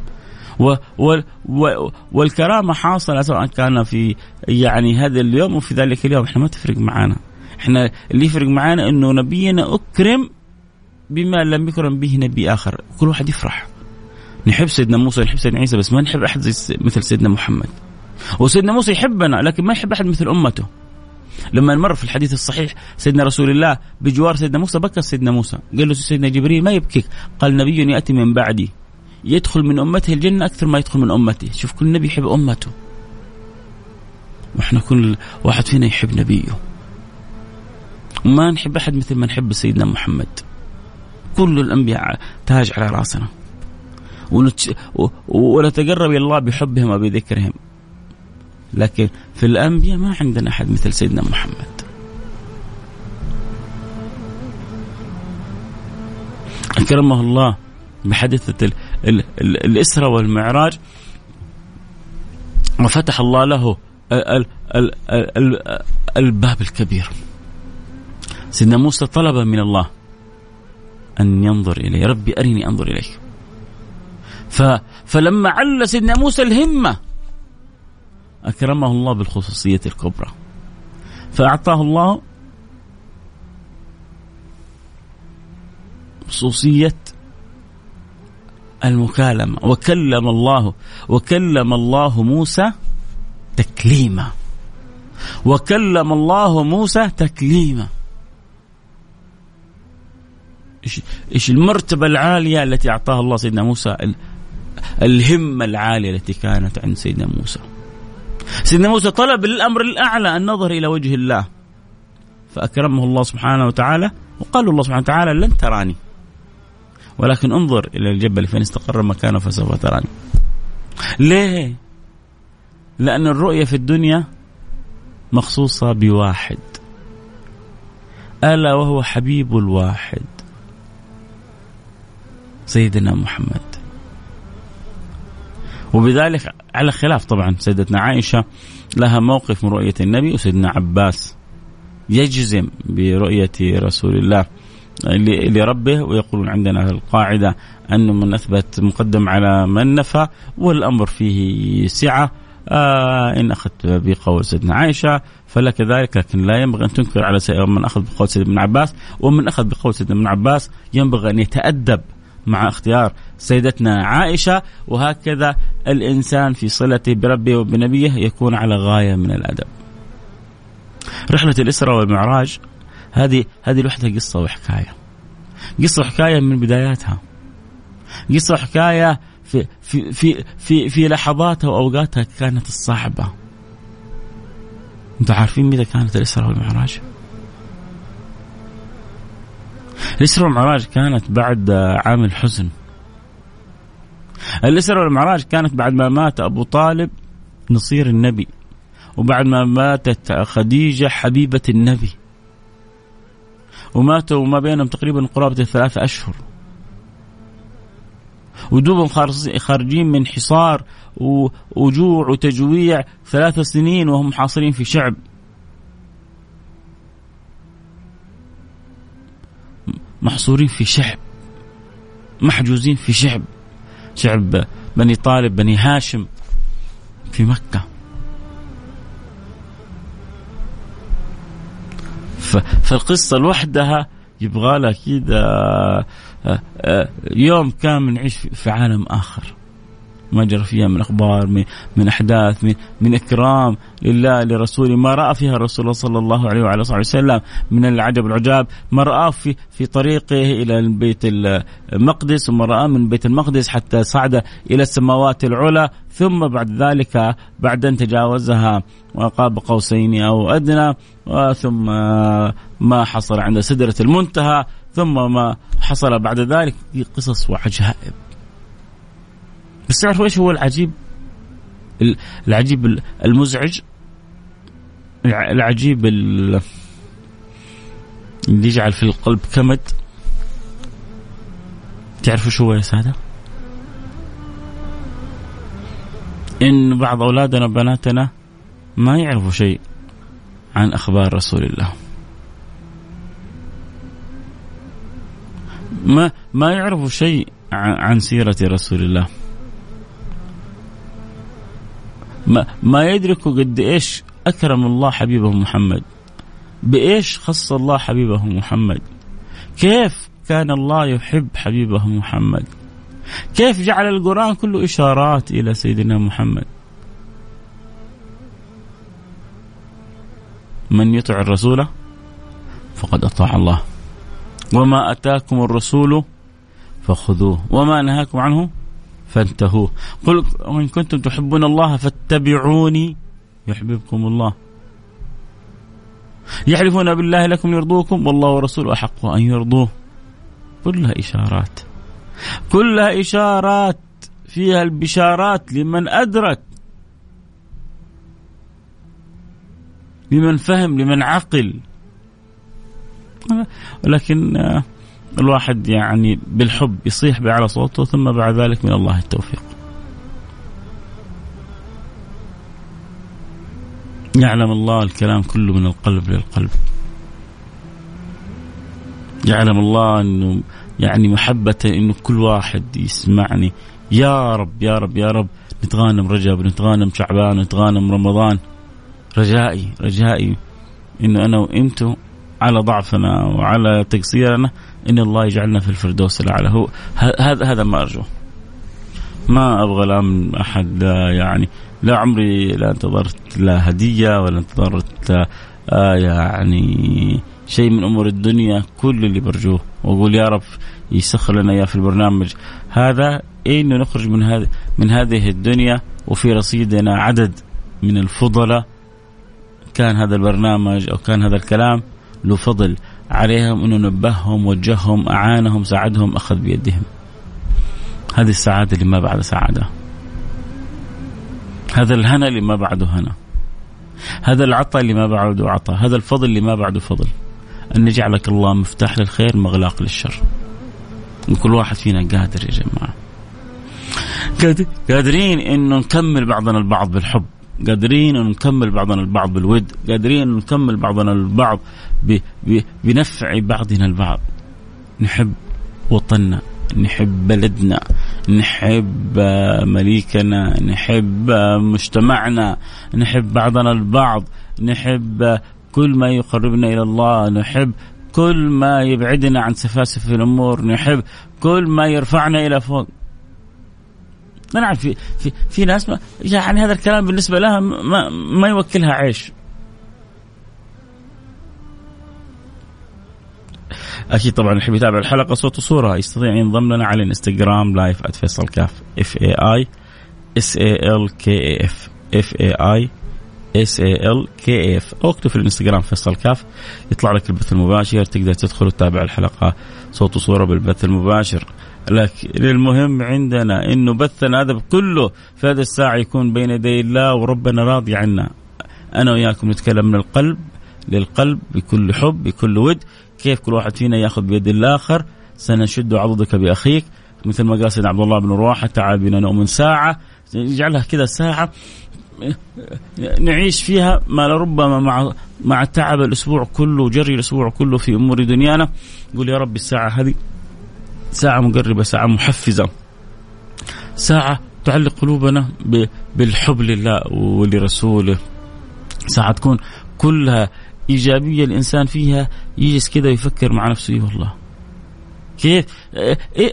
و و و والكرامة حاصلة سواء كان في يعني هذا اليوم وفي ذلك اليوم. إحنا ما تفرق معانا. إحنا اللي يفرق معانا إنه نبينا أكرم بما لم يكرم به نبي آخر. كل واحد يفرح. نحب سيدنا موسى نحب سيدنا عيسى بس ما نحب أحد مثل سيدنا محمد. وسيدنا موسى يحبنا لكن ما يحب أحد مثل أمته. لما مر في الحديث الصحيح سيدنا رسول الله بجوار سيدنا موسى بكى سيدنا موسى. قال له سيدنا جبريل ما يبكيك. قال نبي يأتي من بعدي. يدخل من أمته الجنة أكثر ما يدخل من امتي شوف كل نبي يحب أمته. وإحنا كل واحد فينا يحب نبيه. وما نحب أحد مثل ما نحب سيدنا محمد. كل الأنبياء تاج على رأسنا. ونتقرب إلى الله بحبهم وبذكرهم. لكن في الأنبياء ما عندنا أحد مثل سيدنا محمد. أكرمه الله بحادثه الإسرة والمعراج. وفتح الله له الباب الكبير. سيدنا موسى طلب من الله أن ينظر إليه. ربي أرني أنظر إليك. فلما عل سيدنا موسى الهمة أكرمه الله بالخصوصية الكبرى. فأعطاه الله خصوصية المكالمة. وكلم الله وكلم الله موسى تكليما. وكلم الله موسى تكليما. إيش إيش المرتبة العالية التي أعطاها الله سيدنا موسى؟ الهمة العالية التي كانت عند سيدنا موسى. سيدنا موسى طلب الأمر الأعلى النظر إلى وجه الله. فأكرمه الله سبحانه وتعالى وقال الله سبحانه وتعالى لن تراني. ولكن انظر إلى الجبل فإن استقر مكانه فسوف تراني. ليه؟ لأن الرؤية في الدنيا مخصوصة بواحد. ألا وهو حبيب الواحد. سيدنا محمد. وبذلك على خلاف طبعا سيدتنا عائشة لها موقف من رؤية النبي وسيدنا عباس يجزم برؤية رسول الله. لربه ويقولون عندنا القاعدة أنه من أثبت مقدم على من نفى والأمر فيه سعة. آه إن أخذت بقول سيدنا عائشة فلك ذلك لكن لا ينبغي أن تنكر على من أخذ بقول سيدنا ابن عباس ومن أخذ بقول سيدنا ابن عباس ينبغي أن يتأدب مع اختيار سيدتنا عائشة. وهكذا الإنسان في صلته بربه وبنبيه يكون على غاية من الأدب. رحلة الإسراء والمعراج هذه هذه لوحدها قصة وحكاية. قصة وحكاية من بداياتها. قصة وحكاية في في في في, في لحظاتها وأوقاتها كانت الصعبة. أنتم عارفين متى كانت الإسراء والمعراج؟ الإسراء والمعراج كانت بعد عام الحزن. الإسراء والمعراج كانت بعد ما مات أبو طالب نصير النبي وبعد ما ماتت خديجة حبيبة النبي. وماتوا وما بينهم تقريبا قرابة الثلاثة أشهر. ودوبهم خارجين من حصار وجوع وتجويع ثلاث سنين وهم محاصرين في شعب. محصورين في شعب. محجوزين في شعب. شعب بني طالب بني هاشم في مكة. فالقصة لوحدها يبغى لها كذا آه، آه، يوم كامل نعيش في عالم آخر. ما جرى فيها من أخبار من, من أحداث من, من إكرام لله لرسوله. ما رأى فيها الرسول صلى الله عليه وعلى اله وسلم من العجب العجاب ما راه في في طريقه إلى بيت المقدس وما راه من بيت المقدس حتى صعد إلى السماوات العلى. ثم بعد ذلك بعد أن تجاوزها وقاب قوسين أو أدنى ثم ما حصل عند سدرة المنتهى ثم ما حصل بعد ذلك في قصص وعجائب. بس تعرفوا إيش هو العجيب؟ العجيب المزعج العجيب اللي يجعل في القلب كمد تعرفوا شو هو يا سادة؟ إن بعض أولادنا وبناتنا ما يعرفوا شيء عن أخبار رسول الله. ما ما يعرفوا شيء عن سيرة رسول الله. ما, ما يدركوا قد إيش أكرم الله حبيبه محمد. بإيش خص الله حبيبه محمد. كيف كان الله يحب حبيبه محمد. كيف جعل القرآن كله إشارات إلى سيدنا محمد. من يطع الرسول فقد أطاع الله. وما أتاكم الرسول فخذوه. وما نهاكم عنه فانتهوا. قل وإن كنتم تحبون الله فاتبعوني يحببكم الله. يحلفون بالله لكم ليرضوكم والله ورسوله أحق أن يرضوه. كلها إشارات. كلها إشارات. فيها البشارات لمن أدرك. لمن فهم لمن عقل. ولكن الواحد يعني بالحب يصيح بأعلى صوته ثم بعد ذلك من الله التوفيق. يعلم الله الكلام كله من القلب للقلب. يعلم الله إنه يعني محبة إنه كل واحد يسمعني. يا رب يا رب يا رب نتغانم رجب نتغانم شعبان نتغانم رمضان. رجائي رجائي إنه أنا وأنتم على ضعفنا وعلى تقصيرنا إن الله يجعلنا في الفردوس الأعلى. هو هذا هذا ما ارجوه ما أبغى لا من أحد لا يعني لا عمري لا انتظرت لا هدية ولا انتظرت آه يعني شيء من أمور الدنيا كل اللي برجوه. وأقول يا رب يسخر لنا إياه في البرنامج هذا انه نخرج من هذه من هذه الدنيا وفي رصيدنا عدد من الفضلاء. كان هذا البرنامج أو كان هذا الكلام له فضل عليهم انه نبههم وجههم أعانهم ساعدهم أخذ بيدهم. هذه السعاده اللي ما بعد سعاده هذا الهنا اللي ما بعده هنا. هذا العطاء اللي ما بعده عطاء. هذا الفضل اللي ما بعده فضل. أن يجعلك الله مفتاح للخير مغلاق للشر. وكل واحد فينا قادر يا جماعة. قادرين انه نكمل بعضنا البعض بالحب. قادرين أن نكمل بعضنا البعض بالود قادرين أن نكمل بعضنا البعض بنفع بعضنا البعض. نحب وطننا نحب بلدنا نحب مليكنا نحب مجتمعنا نحب بعضنا البعض نحب كل ما يقربنا إلى الله نحب كل ما يبعدنا عن سفاسف الأمور نحب كل ما يرفعنا إلى فوق. نعم في في في ناس ما يعني هذا الكلام بالنسبة لها ما ما يوكلها عيش. أكيد طبعا اللي يحب يتابع الحلقة صوت وصورة. يستطيع ينضم لنا على الإنستغرام live @فيصل كاف F A I S A L K A F F A I S A L K F أو اكتب في الإنستغرام فيصل كاف. يطلع لك البث المباشر تقدر تدخل وتتابع الحلقة صوت وصورة بالبث المباشر. لكن المهم عندنا انه بثنا هذا كله في هذه الساعة يكون بين يدي الله وربنا راضي عنا. أنا وياكم نتكلم من القلب للقلب بكل حب بكل ود. كيف كل واحد فينا يأخذ بيد الآخر؟ سنشد عضدك بأخيك. مثل ما قال سيدنا عبد الله بن رواحة تعال بنا نؤمن ساعة. يجعلها كذا ساعة نعيش فيها ما لربما مع مع تعب الأسبوع كله وجري الأسبوع كله في أمور دنيانا. يقول يا رب الساعة هذه. ساعة مقربة ساعة محفزة. ساعة تعلق قلوبنا بالحب لله ولرسوله. ساعة تكون كلها إيجابية الإنسان فيها يجلس كذا يفكر مع نفسه والله؟ كيف؟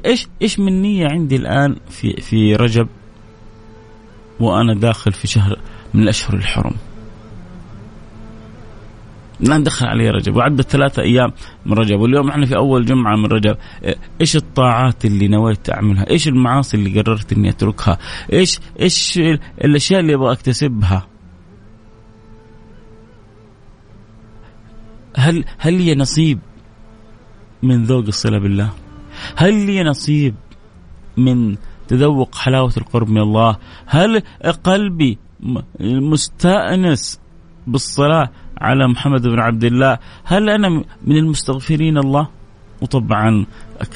إيش إيش من نية عندي الآن في في رجب؟ وأنا داخل في شهر من الأشهر الحرم. الان دخل علي رجب وعدت ثلاثة أيام من رجب واليوم إحنا في أول جمعة من رجب إيش الطاعات اللي نويت أعملها؟ إيش المعاصي اللي قررت إني أتركها؟ إيش إيش الأشياء اللي أبغى أكتسبها؟ هل هل لي نصيب من ذوق الصلة بالله؟ هل لي نصيب من تذوق حلاوة القرب من الله هل قلبي مستأنس بالصلاة على محمد بن عبد الله. هل أنا من المستغفرين الله؟ وطبعا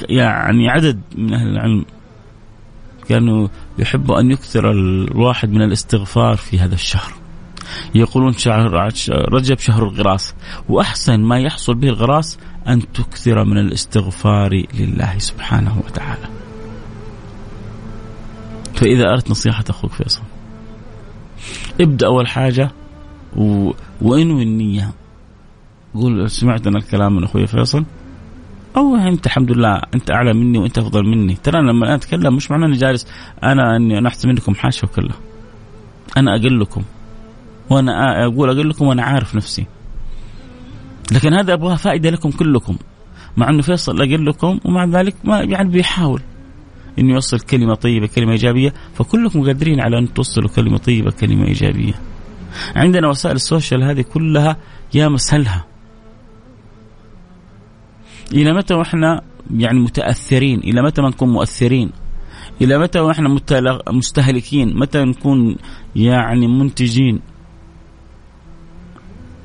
يعني عدد من أهل العلم كانوا يحبوا أن يكثر الواحد من الاستغفار في هذا الشهر. يقولون شهر رجب شهر الغراس. وأحسن ما يحصل به الغراس أن تكثر من الاستغفار لله سبحانه وتعالى. فإذا أردت نصيحة أخوك فيصل ابدأ أول حاجة و... وانوي النية؟ قول سمعت أنا الكلام من أخوي فيصل. أو أنت الحمد لله أنت أعلى مني وأنت أفضل مني. ترى لما أنا أتكلم مش معناه أني جالس أنا أني أنا أحسن منكم حاشا وكله أنا اقلكم وأنا أقول اقلكم وأنا عارف نفسي. لكن هذا ابغاه فائدة لكم كلكم. مع أنه فيصل اقلكم ومع ذلك ما يعني بيحاول إنه يوصل كلمة طيبة كلمة إيجابية. فكلكم قادرين على أن توصلوا كلمة طيبة كلمة إيجابية. عندنا وسائل السوشيال هذه كلها يا مسهلها. إلى متى وإحنا يعني متأثرين؟ إلى متى ما نكون مؤثرين؟ إلى متى وإحنا مستهلكين؟ متى نكون يعني منتجين؟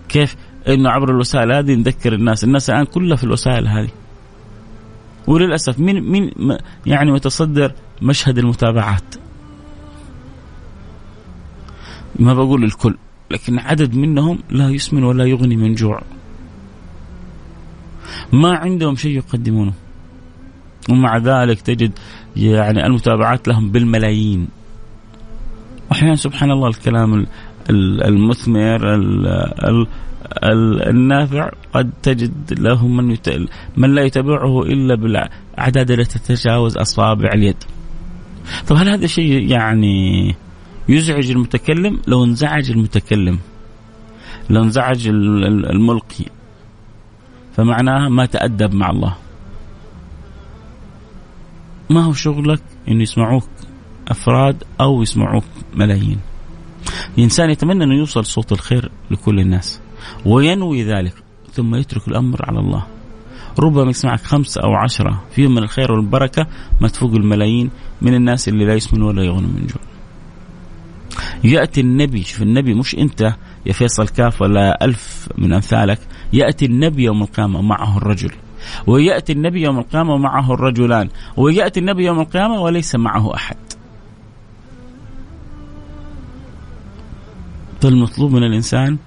كيف؟ إنه عبر الوسائل هذه نذكر الناس. الناس الآن كلها في الوسائل هذه. وللأسف مين مين يعني متصدر مشهد المتابعات؟ ما بقول الكل لكن عدد منهم لا يسمن ولا يغني من جوع. ما عندهم شيء يقدمونه. ومع ذلك تجد يعني المتابعات لهم بالملايين. وأحيانا سبحان الله الكلام المثمر النافع قد تجد له من يت... من لا يتبعه إلا بالأعداد التي تتجاوز أصابع اليد. طب هل هذا شيء يعني يزعج المتكلم؟ لو انزعج المتكلم لو انزعج الملقي فمعناها ما تأدب مع الله. ما هو شغلك إنه يسمعوك أفراد أو يسمعوك ملايين. الإنسان يتمنى انه يوصل صوت الخير لكل الناس. وينوي ذلك ثم يترك الأمر على الله ربما يسمعك خمسة أو عشرة فيهم من الخير والبركة ما تفوق الملايين من الناس اللي لا يسمن ولا يغنوا من جوع يأتي النبي شوف النبي مش أنت يا فيصل كاف ولا ألف من أمثالك يأتي النبي يوم القيامة معه الرجل. ويأتي النبي يوم القيامة ومعه الرجلان. ويأتي النبي يوم القيامة وليس معه أحد. فالمطلوب من الإنسان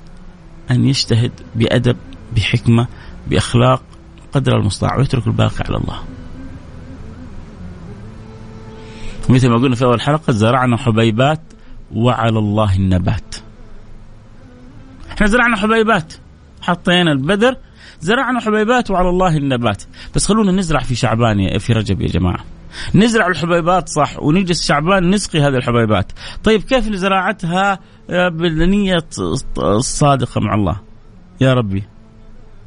أن يجتهد بأدب بحكمة بأخلاق قدر المستطاع ويترك الباقي على الله. مثل ما قلنا في أول حلقة زرعنا حبيبات وعلى الله النبات. إحنا زرعنا حبيبات. حطينا البذر زرعنا حبيبات وعلى الله النبات. بس خلونا نزرع في شعبان في رجب يا جماعة. نزرع الحبيبات صح ونجلس شعبان نسقي هذه الحبيبات. طيب كيف لزراعتها بالنية الصادقة مع الله؟ يا ربي.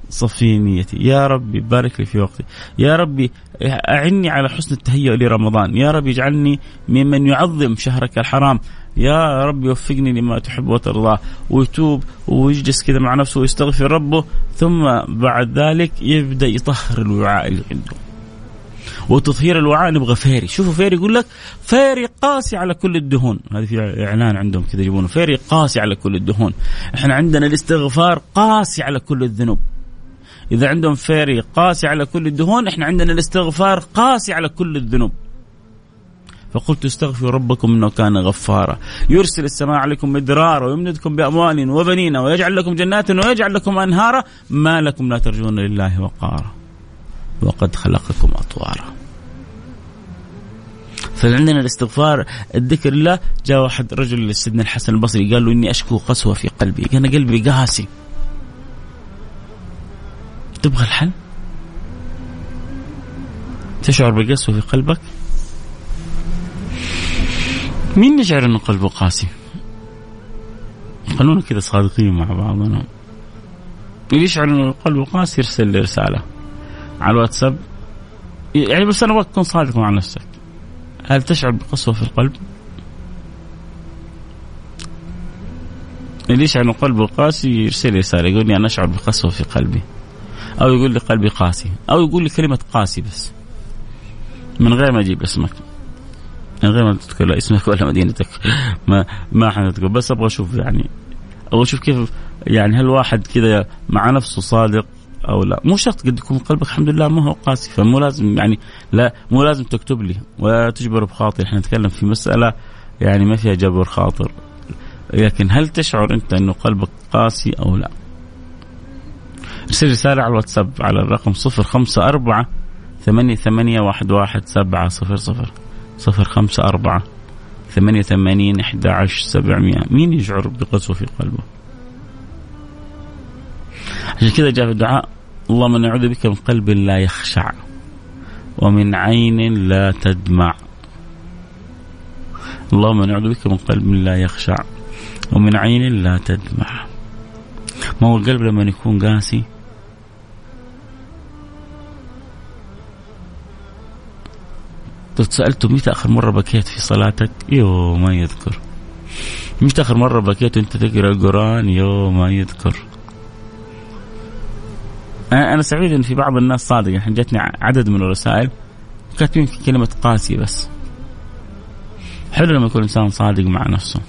صفي نيتي. يا ربي بارك لي في وقتي. يا ربي أعني على حسن التهيؤ لرمضان. يا ربي اجعلني ممن يعظم شهرك الحرام. يا رب وفقني لما تحب وترضى. ويتوب ويجلس كذا مع نفسه ويستغفر ربه. ثم بعد ذلك يبدأ يطهر الوعاء اللي عنده. وتطهير الوعاء نبغى Fairy. شوفوا Fairy يقول لك Fairy قاسي على كل الدهون. هذه في إعلان عندهم كذا يجيبونه Fairy قاسي على كل الدهون. إحنا عندنا الاستغفار قاسي على كل الذنوب. إذا عندهم فيري قاسي على كل الدهون إحنا عندنا الاستغفار قاسي على كل الذنوب. فقلت استغفروا ربكم إنه كان غفارا. يرسل السماء عليكم مدرارا ويمددكم بأموال وبنين ويجعل لكم جنات ويجعل لكم أنهارا. ما لكم لا ترجون لله وقارا. وقد خلقكم أطوارا. فعندنا الاستغفار الذكر الله جاء واحد رجل لسيدنا الحسن البصري قال له إني أشكو قسوة في قلبي. أنا قلبي قاسي. تبغى الحل؟ تشعر بقسوه في قلبك؟ مين يشعر إنه قلبه قاسي؟ خلونا كذا صادقين مع بعضنا. اللي يشعر إنه قلبه قاسي يرسل لي رسالة على الواتساب. يعني بس أنا أبغاك تكون صادق مع نفسك. هل تشعر بقسوة في القلب؟ اللي يشعر إنه قلبه قاسي يرسل لي رسالة يقول لي أنا أشعر بقسوة في قلبي. أو يقول لي قلبي قاسي أو يقول لي كلمة قاسي بس. من غير ما أجيب اسمك. من غير ما تذكر لا اسمك ولا مدينتك. ما ما حنذكر بس أبغى أشوف يعني أبغى أشوف كيف يعني هل واحد كذا مع نفسه صادق أو لا. مو شرط قد يكون قلبك الحمد لله ما هو قاسي. فمو لازم يعني لا مو لازم تكتب لي ولا تجبر بخاطر إحنا نتكلم في مسألة يعني ما فيها جبر خاطر. لكن هل تشعر أنت إنه قلبك قاسي أو لا؟ ارسل رسالة على الواتساب على الرقم صفر خمسة أربعة ثمانية ثمانية واحد واحد سبعة صفر صفر. صفر خمسة أربعة ثمانية ثمانين إحدى عشر سبعمية. مين يشعر بقسوة في قلبه؟ عشان كذا جاء في الدعاء اللهم نعوذ بك من قلب لا يخشع ومن عين لا تدمع. اللهم نعوذ بك من قلب لا يخشع ومن عين لا تدمع. ما هو القلب لما يكون قاسي؟ لو سألته متى آخر مرة بكيت في صلاتك؟ يو ما يذكر. متى آخر مرة بكيت وأنت تقرأ القرآن؟ يو ما يذكر. أنا سعيد إن في بعض الناس صادق يعني جاتني عدد من الرسائل كاتبين كلمة قاسي بس. حلو لما يكون إنسان صادق مع نفسه.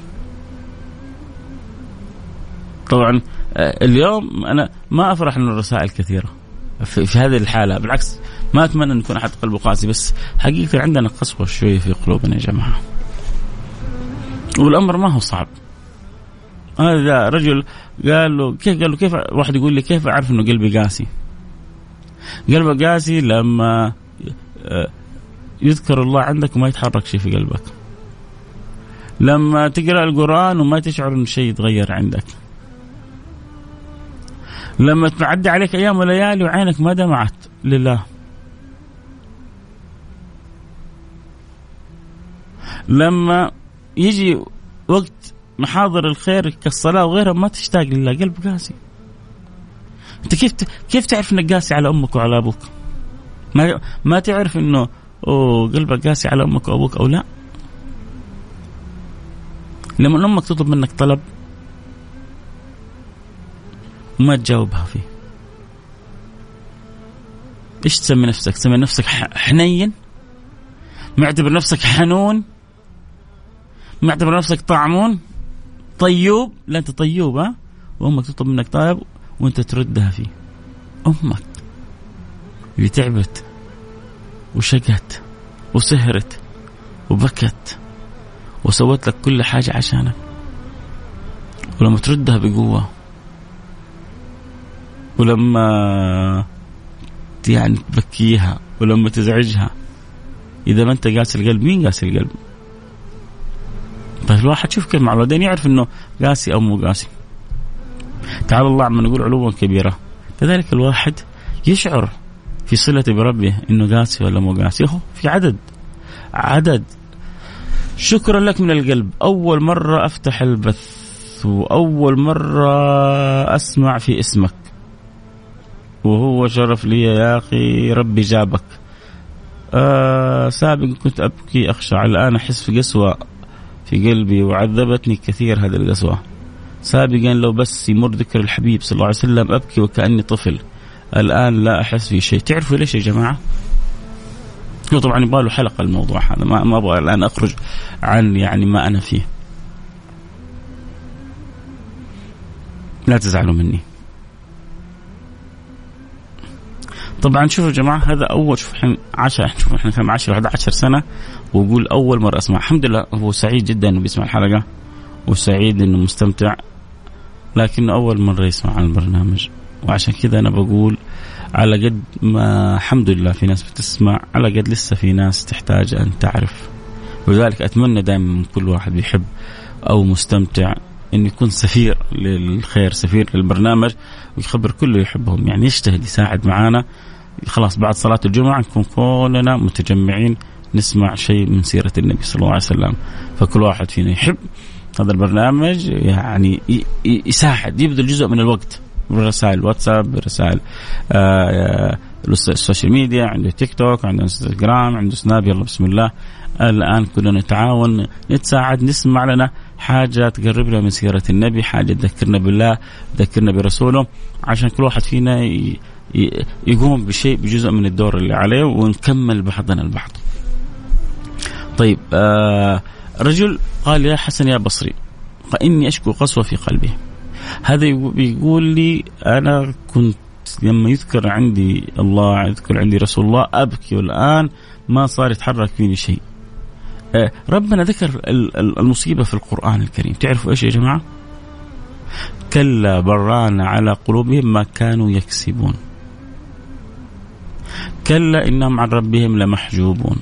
طبعا آه، اليوم أنا ما أفرح إنه الرسائل كثيرة. في, في هذه الحالة بالعكس ما أتمنى أن يكون أحد قلبه قاسي بس حقيقة عندنا قسوة شوية في قلوبنا يا جماعة. والأمر ما هو صعب. هذا رجل قال له كيف قال له كيف واحد يقول لي كيف أعرف إنه قلبي قاسي؟ قلبك قاسي لما آه، يذكر الله عندك وما يتحرك شيء في قلبك. لما تقرأ القرآن وما تشعر انه شيء يتغير عندك. لما تعدي عليك أيام وليالي وعينك ما دمعت لله لما يجي وقت محاضر الخير كالصلاة وغيرها ما تشتاق لله قلب قاسي أنت كيف كيف تعرف إنك قاسي على أمك وعلى أبوك؟ ما ما تعرف إنه أوه قلبك قاسي على أمك وأبوك أو لا؟ لما أمك تطلب منك طلب وما تجاوبها فيه إيش تسمي نفسك؟ تسمي نفسك حنين؟ معتبر نفسك حنون؟ معتبر نفسك طعمون؟ طيوب؟ لا انت طيوب ها؟ وامك تطلب منك طلب وانت تردها فيه. أمك اللي تعبت وشقت وسهرت وبكت وسوت لك كل حاجة عشانك. ولما تردها بقوة ولما يعني تبكيها ولما تزعجها إذا ما أنت قاسي القلب مين قاسي القلب؟ طيب الواحد شوف كيف مع الوالدين يعرف إنه قاسي أو مو قاسي. تعالى الله عما نقول علوا كبيرة. كذلك الواحد يشعر في صلته بربه إنه قاسي ولا مو قاسي. هو في عدد. عدد. شكرا لك من القلب. أول مرة أفتح البث وأول مرة أسمع في اسمك. وهو شرف لي يا أخي ربي جابك. آه سابقا كنت أبكي أخشع الآن أحس في قسوة. في قلبي وعذبتني كثير هذه القسوة. سابقا لو بس يمر ذكر الحبيب صلى الله عليه وسلم أبكي وكأني طفل الآن لا أحس في شيء. تعرفوا ليش يا جماعة؟ هو طبعا يبغى له حلقة الموضوع هذا ما, أبغى الآن أخرج عن يعني ما أنا فيه. لا تزعلوا مني. طبعا شوفوا يا جماعة هذا أول شوف إحنا 10 شوف إحنا كم 10 11 سنة واقول أول مرة أسمع. الحمد لله هو سعيد جدا إنه بيسمع الحلقة وسعيد إنه مستمتع لكنه أول مرة يسمع عن البرنامج. وعشان كذا أنا بقول على قد ما الحمد لله في ناس بتسمع على قد لسه في ناس تحتاج أن تعرف. ولذلك أتمنى دائما من كل واحد بيحب أو مستمتع انه يكون سفير للخير سفير للبرنامج ويخبر كل اللي يحبهم. يعني يجتهد يساعد معانا. خلاص بعد صلاة الجمعة نكون كلنا متجمعين نسمع شيء من سيرة النبي صلى الله عليه وسلم. فكل واحد فينا يحب هذا البرنامج يعني يساعد يبذل جزء من الوقت. برسائل واتساب برسائل آه ال social media عنده تيك توك عنده انستغرام عنده سناب يلا بسم الله. الآن كلنا نتعاون نتساعد نسمع لنا حاجة تقربنا من سيرة النبي حاجة تذكرنا بالله تذكرنا برسوله عشان كل واحد فينا يقوم بشيء بجزء من الدور اللي عليه ونكمل بعضنا البعض. طيب آه رجل قال يا حسن يا بصري فإني أشكو قسوة في قلبي. هذا بيقول لي أنا كنت لما يذكر عندي الله يذكر عندي رسول الله أبكي والآن ما صار يتحرك فيني شيء. آه ربنا ذكر المصيبة في القرآن الكريم. تعرفوا إيش يا جماعة؟ كلا بران على قلوبهم ما كانوا يكسبون. كلا إنهم عن ربهم لمحجوبون.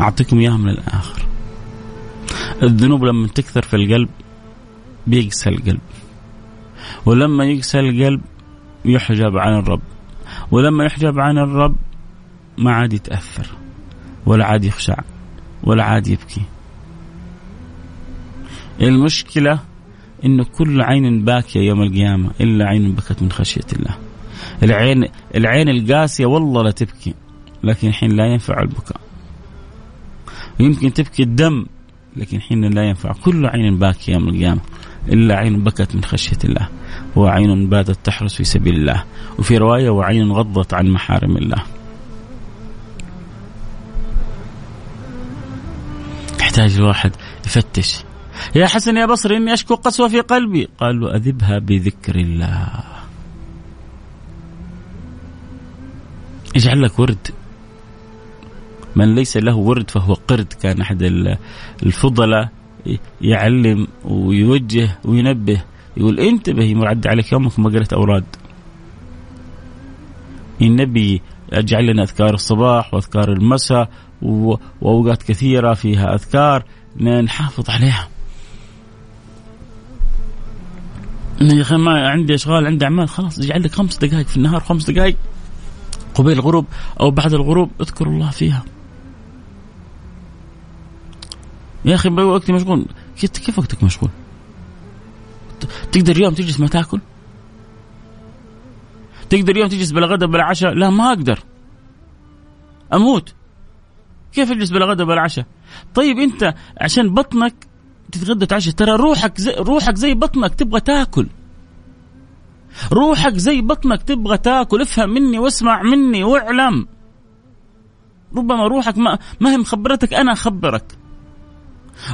أعطيكم إياها من الآخر الذنوب لما تكثر في القلب بيقسى القلب ولما يقسى القلب يحجب عن الرب ولما يحجب عن الرب ما عاد يتأثر ولا عاد يخشع ولا عاد يبكي المشكلة انه كل عين باكية يوم القيامة إلا عين بكت من خشية الله. العين العين القاسية والله لا تبكي لكن حين لا ينفع البكاء. ويمكن تبكي الدم لكن حين لا ينفع. كل عين باكية يوم القيامة إلا عين بكت من خشية الله. وعين باتت تحرس في سبيل الله. وفي رواية وعين غضت عن محارم الله. يحتاج الواحد يفتش. يا حسن يا بصري إني أشكو قسوة في قلبي. قال له أذبها بذكر الله. اجعل لك ورد. من ليس له ورد فهو قرد كان أحد الفضلاء يعلم ويوجه وينبه يقول انتبه يمر عدى عليك يومك ما قرأت أوراد. النبي اجعل لنا أذكار الصباح وأذكار المساء وأوقات كثيرة فيها أذكار نحافظ عليها. يا أخي ما عندي أشغال عندي أعمال خلاص اجعل لك خمس دقائق في النهار خمس دقائق قبيل الغروب أو بعد الغروب اذكر الله فيها. يا أخي وقتي مشغول. كيف وقتك مشغول؟ تقدر يوم تجلس ما تأكل؟ تقدر يوم تجلس بلا غدا بلا عشاء لا ما أقدر. أموت. كيف أجلس بلا غدا بلا عشاء طيب أنت عشان بطنك تتغدى تعشى ترى روحك زي روحك زي بطنك تبغى تأكل. روحك زي بطنك تبغى تأكل. افهم مني واسمع مني واعلم. ربما روحك ما ما هي مخبرتك أنا أخبرك.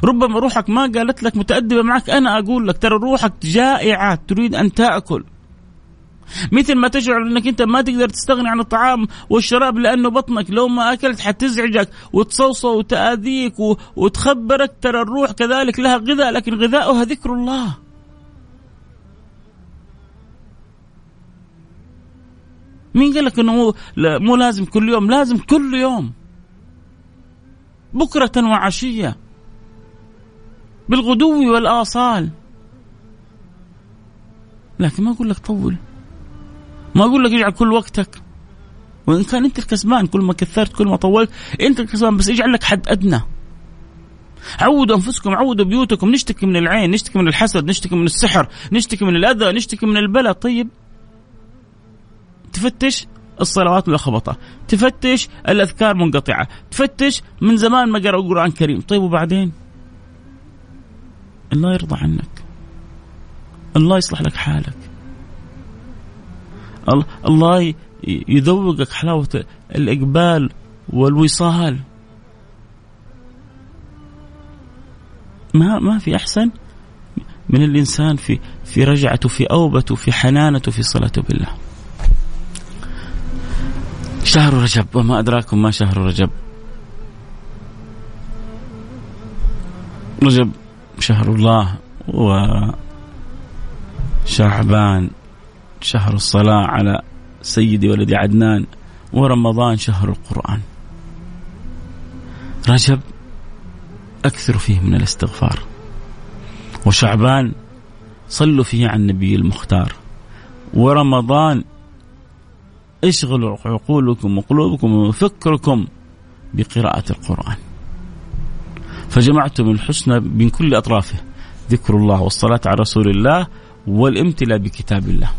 ربما روحك ما قالت لك متأدبة معك أنا أقول لك ترى روحك جائعة تريد أن تأكل مثل ما تشعر إنك أنت ما تقدر تستغني عن الطعام والشراب لأنه بطنك لو ما أكلت حتزعجك وتصوصو وتأذيك وتخبرك ترى الروح كذلك لها غذاء لكن غذاؤها ذكر الله. مين قال لك إنه مو, مو لازم كل يوم؟ لازم كل يوم. بكرة وعشية. بالغدو والآصال. لكن ما أقول لك طول. ما أقول لك اجعل كل وقتك. وإن كان أنت الكسبان كل ما كثرت كل ما طولت أنت الكسبان بس اجعل لك حد أدنى. عودوا أنفسكم عودوا بيوتكم. نشتكي من العين نشتكي من الحسد نشتكي من السحر نشتكي من الأذى نشتكي من البلاء. طيب. تفتش الصلوات ملخبطة تفتش الأذكار منقطعة. تفتش من زمان ما قرأ القرآن الكريم. طيب وبعدين؟ الله يرضى عنك. الله يصلح لك حالك. الله يذوقك حلاوة الإقبال والوصال. ما ما في أحسن من الإنسان في في رجعته في أوبته في حنانته في صلاته بالله. شهر رجب وما أدراكم ما شهر رجب. رجب شهر الله وشعبان شهر الصلاة على سيدي ولدي عدنان ورمضان شهر القرآن. رجب أكثر فيه من الاستغفار. وشعبان صلوا فيه عن النبي المختار. ورمضان اشغلوا عقولكم وقلوبكم وفكركم بقراءة القرآن. فجمعتم الحسنى من كل أطرافه ذكر الله والصلاة على رسول الله والامتلاء بكتاب الله.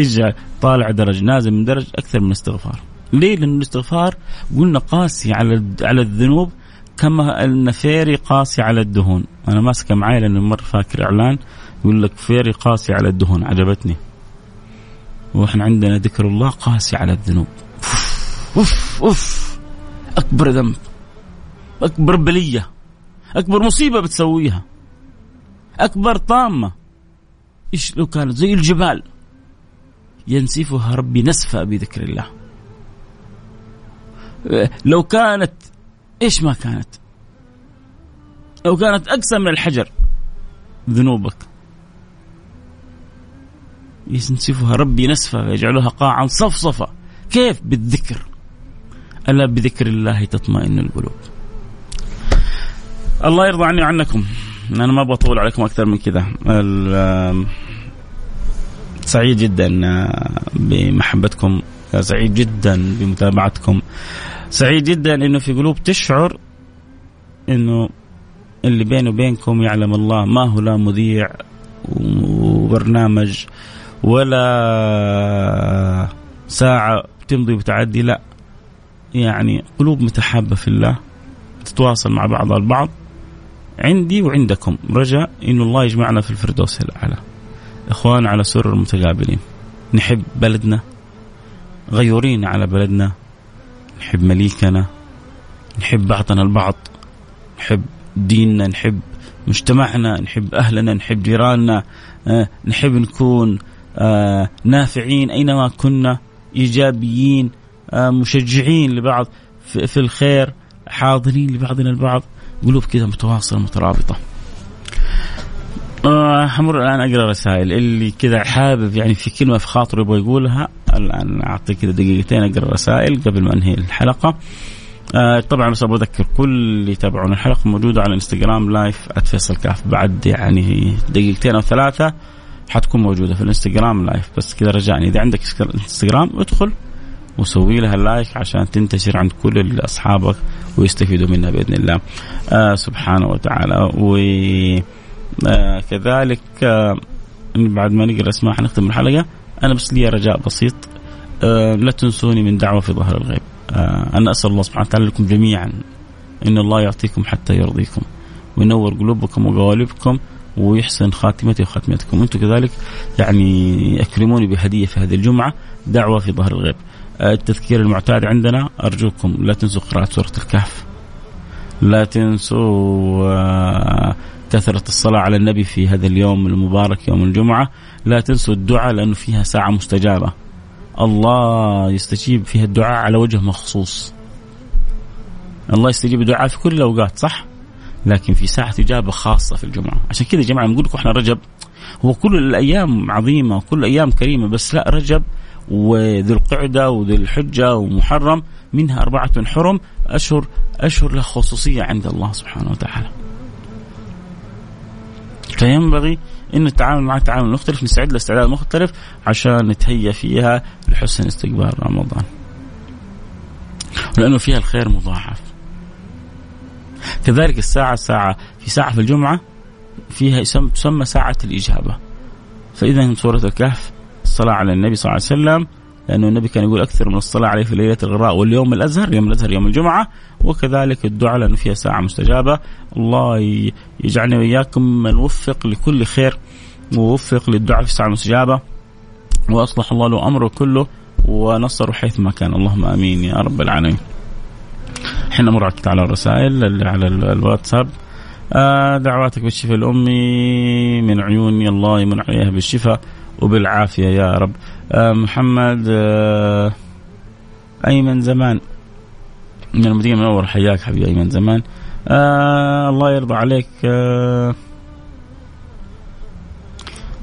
اجعل طالع درج نازل من درج أكثر من الاستغفار ليه؟ لأن الاستغفار قلنا قاسي على على الذنوب كما النفيري قاسي على الدهون. أنا ماسكة معي لأنه مرة فاكر إعلان يقول لك فيري قاسي على الدهون عجبتني. وإحنا عندنا ذكر الله قاسي على الذنوب. أوف أوف. أكبر ذنب أكبر بلية أكبر مصيبة بتسويها أكبر طامة. إيش لو كانت زي الجبال؟ ينسفها ربي نسفا بذكر الله. لو كانت إيش ما كانت؟ لو كانت أقسى من الحجر ذنوبك. ينسفها ربي نسفا ويجعلها قاعا صفصفا. كيف؟ بالذكر. ألا بذكر الله تطمئن القلوب. الله يرضى عني وعنكم. أنا ما أبغى أطول عليكم أكثر من كذا. سعيد جدا آه، بمحبتكم. سعيد جدا بمتابعتكم. سعيد جدا إنه في قلوب تشعر إنه اللي بيني وبينكم يعلم الله ما هو لا مذيع وبرنامج ولا ساعة تمضي وتعدي لا يعني قلوب متحابة في الله تتواصل مع بعضها البعض. عندي وعندكم رجاء انه الله يجمعنا في الفردوس الأعلى. إخوان على سرر متقابلين نحب بلدنا غيورين على بلدنا. نحب مليكنا نحب بعضنا البعض. نحب ديننا نحب مجتمعنا نحب أهلنا نحب جيراننا. آه، نحب نكون آه، نافعين أينما كنا إيجابيين. آه، مشجعين لبعض في الخير حاضرين لبعضنا البعض. قلوب كذا متواصلة مترابطة. حمر الآن أقرأ رسائل. اللي كذا حابب يعني في كلمة في خاطره يبغى يقولها الآن أعطي كذا دقيقتين أقرأ رسائل قبل ما أنهي الحلقة. آه طبعا بس أذكر كل اللي يتابعون الحلقة موجوده على الانستغرام لايف @فيصل كاف بعد يعني دقيقتين أو ثلاثة حتكون موجودة في الإنستغرام live. بس كذا رجعني. إذا عندك إنستغرام ادخل. وسوي لها like عشان تنتشر عند كل أصحابك ويستفيدوا منها بإذن الله. آه سبحانه وتعالى. و آه آه بعد ما نقرأ اسماء حنختم الحلقة. أنا بس لي رجاء بسيط. آه لا تنسوني من دعوة في ظهر الغيب. آه أنا أسأل الله سبحانه وتعالى لكم جميعا إن الله يعطيكم حتى يرضيكم وينور قلوبكم وقوالبكم ويحسن خاتمتي وخاتمتكم. أنتم كذلك يعني أكرموني بهدية في هذه الجمعة. دعوة في ظهر الغيب. التذكير المعتاد عندنا أرجوكم لا تنسوا قراءة سورة الكهف. لا تنسوا آه، كثرة الصلاة على النبي في هذا اليوم المبارك يوم الجمعة. لا تنسوا الدعاء لأنه فيها ساعة مستجابة. الله يستجيب فيها الدعاء على وجه مخصوص. الله يستجيب الدعاء في كل الأوقات صح؟ لكن في ساعة إجابة خاصة في الجمعة. عشان كذا يا جماعة نقول لكم إحنا رجب هو كل الأيام عظيمة وكل الأيام كريمة بس لا رجب وذي القعدة وذي الحجة ومحرم منها أربعة حرم أشهر أشهر لها خصوصية عند الله سبحانه وتعالى. فينبغي إن نتعامل مع تعامل مختلف نستعد لاستعداد مختلف عشان نتهيأ فيها لحسن استقبال رمضان. لأنه فيها الخير مضاعف. كذلك الساعة ساعة في ساعة في الجمعة فيها تسمى ساعة الإجابة. فإذا سورة الكهف الصلاة على النبي صلى الله عليه وسلم لأنه النبي كان يقول أكثر من الصلاة عليه في ليلة الغراء واليوم الأزهر يوم الأزهر يوم الجمعة وكذلك الدعاء لأنه فيها ساعة مستجابة. الله يجعلنا وإياكم من وفق لكل خير ووفق للدعاء في الساعة المستجابة وأصلح الله له أمره كله ونصره حيثما كان. اللهم آمين يا رب العالمين. إحنا نمر على الرسائل اللي على الواتساب. آه دعواتك بالشفاء الأمي من عيوني الله يمن عليها بالشفاء. وبالعافية يا رب. آه محمد آه أيمن زمان. من المدينة المنورة حياك حبيبي أيمن زمان. آه الله يرضى عليك. آه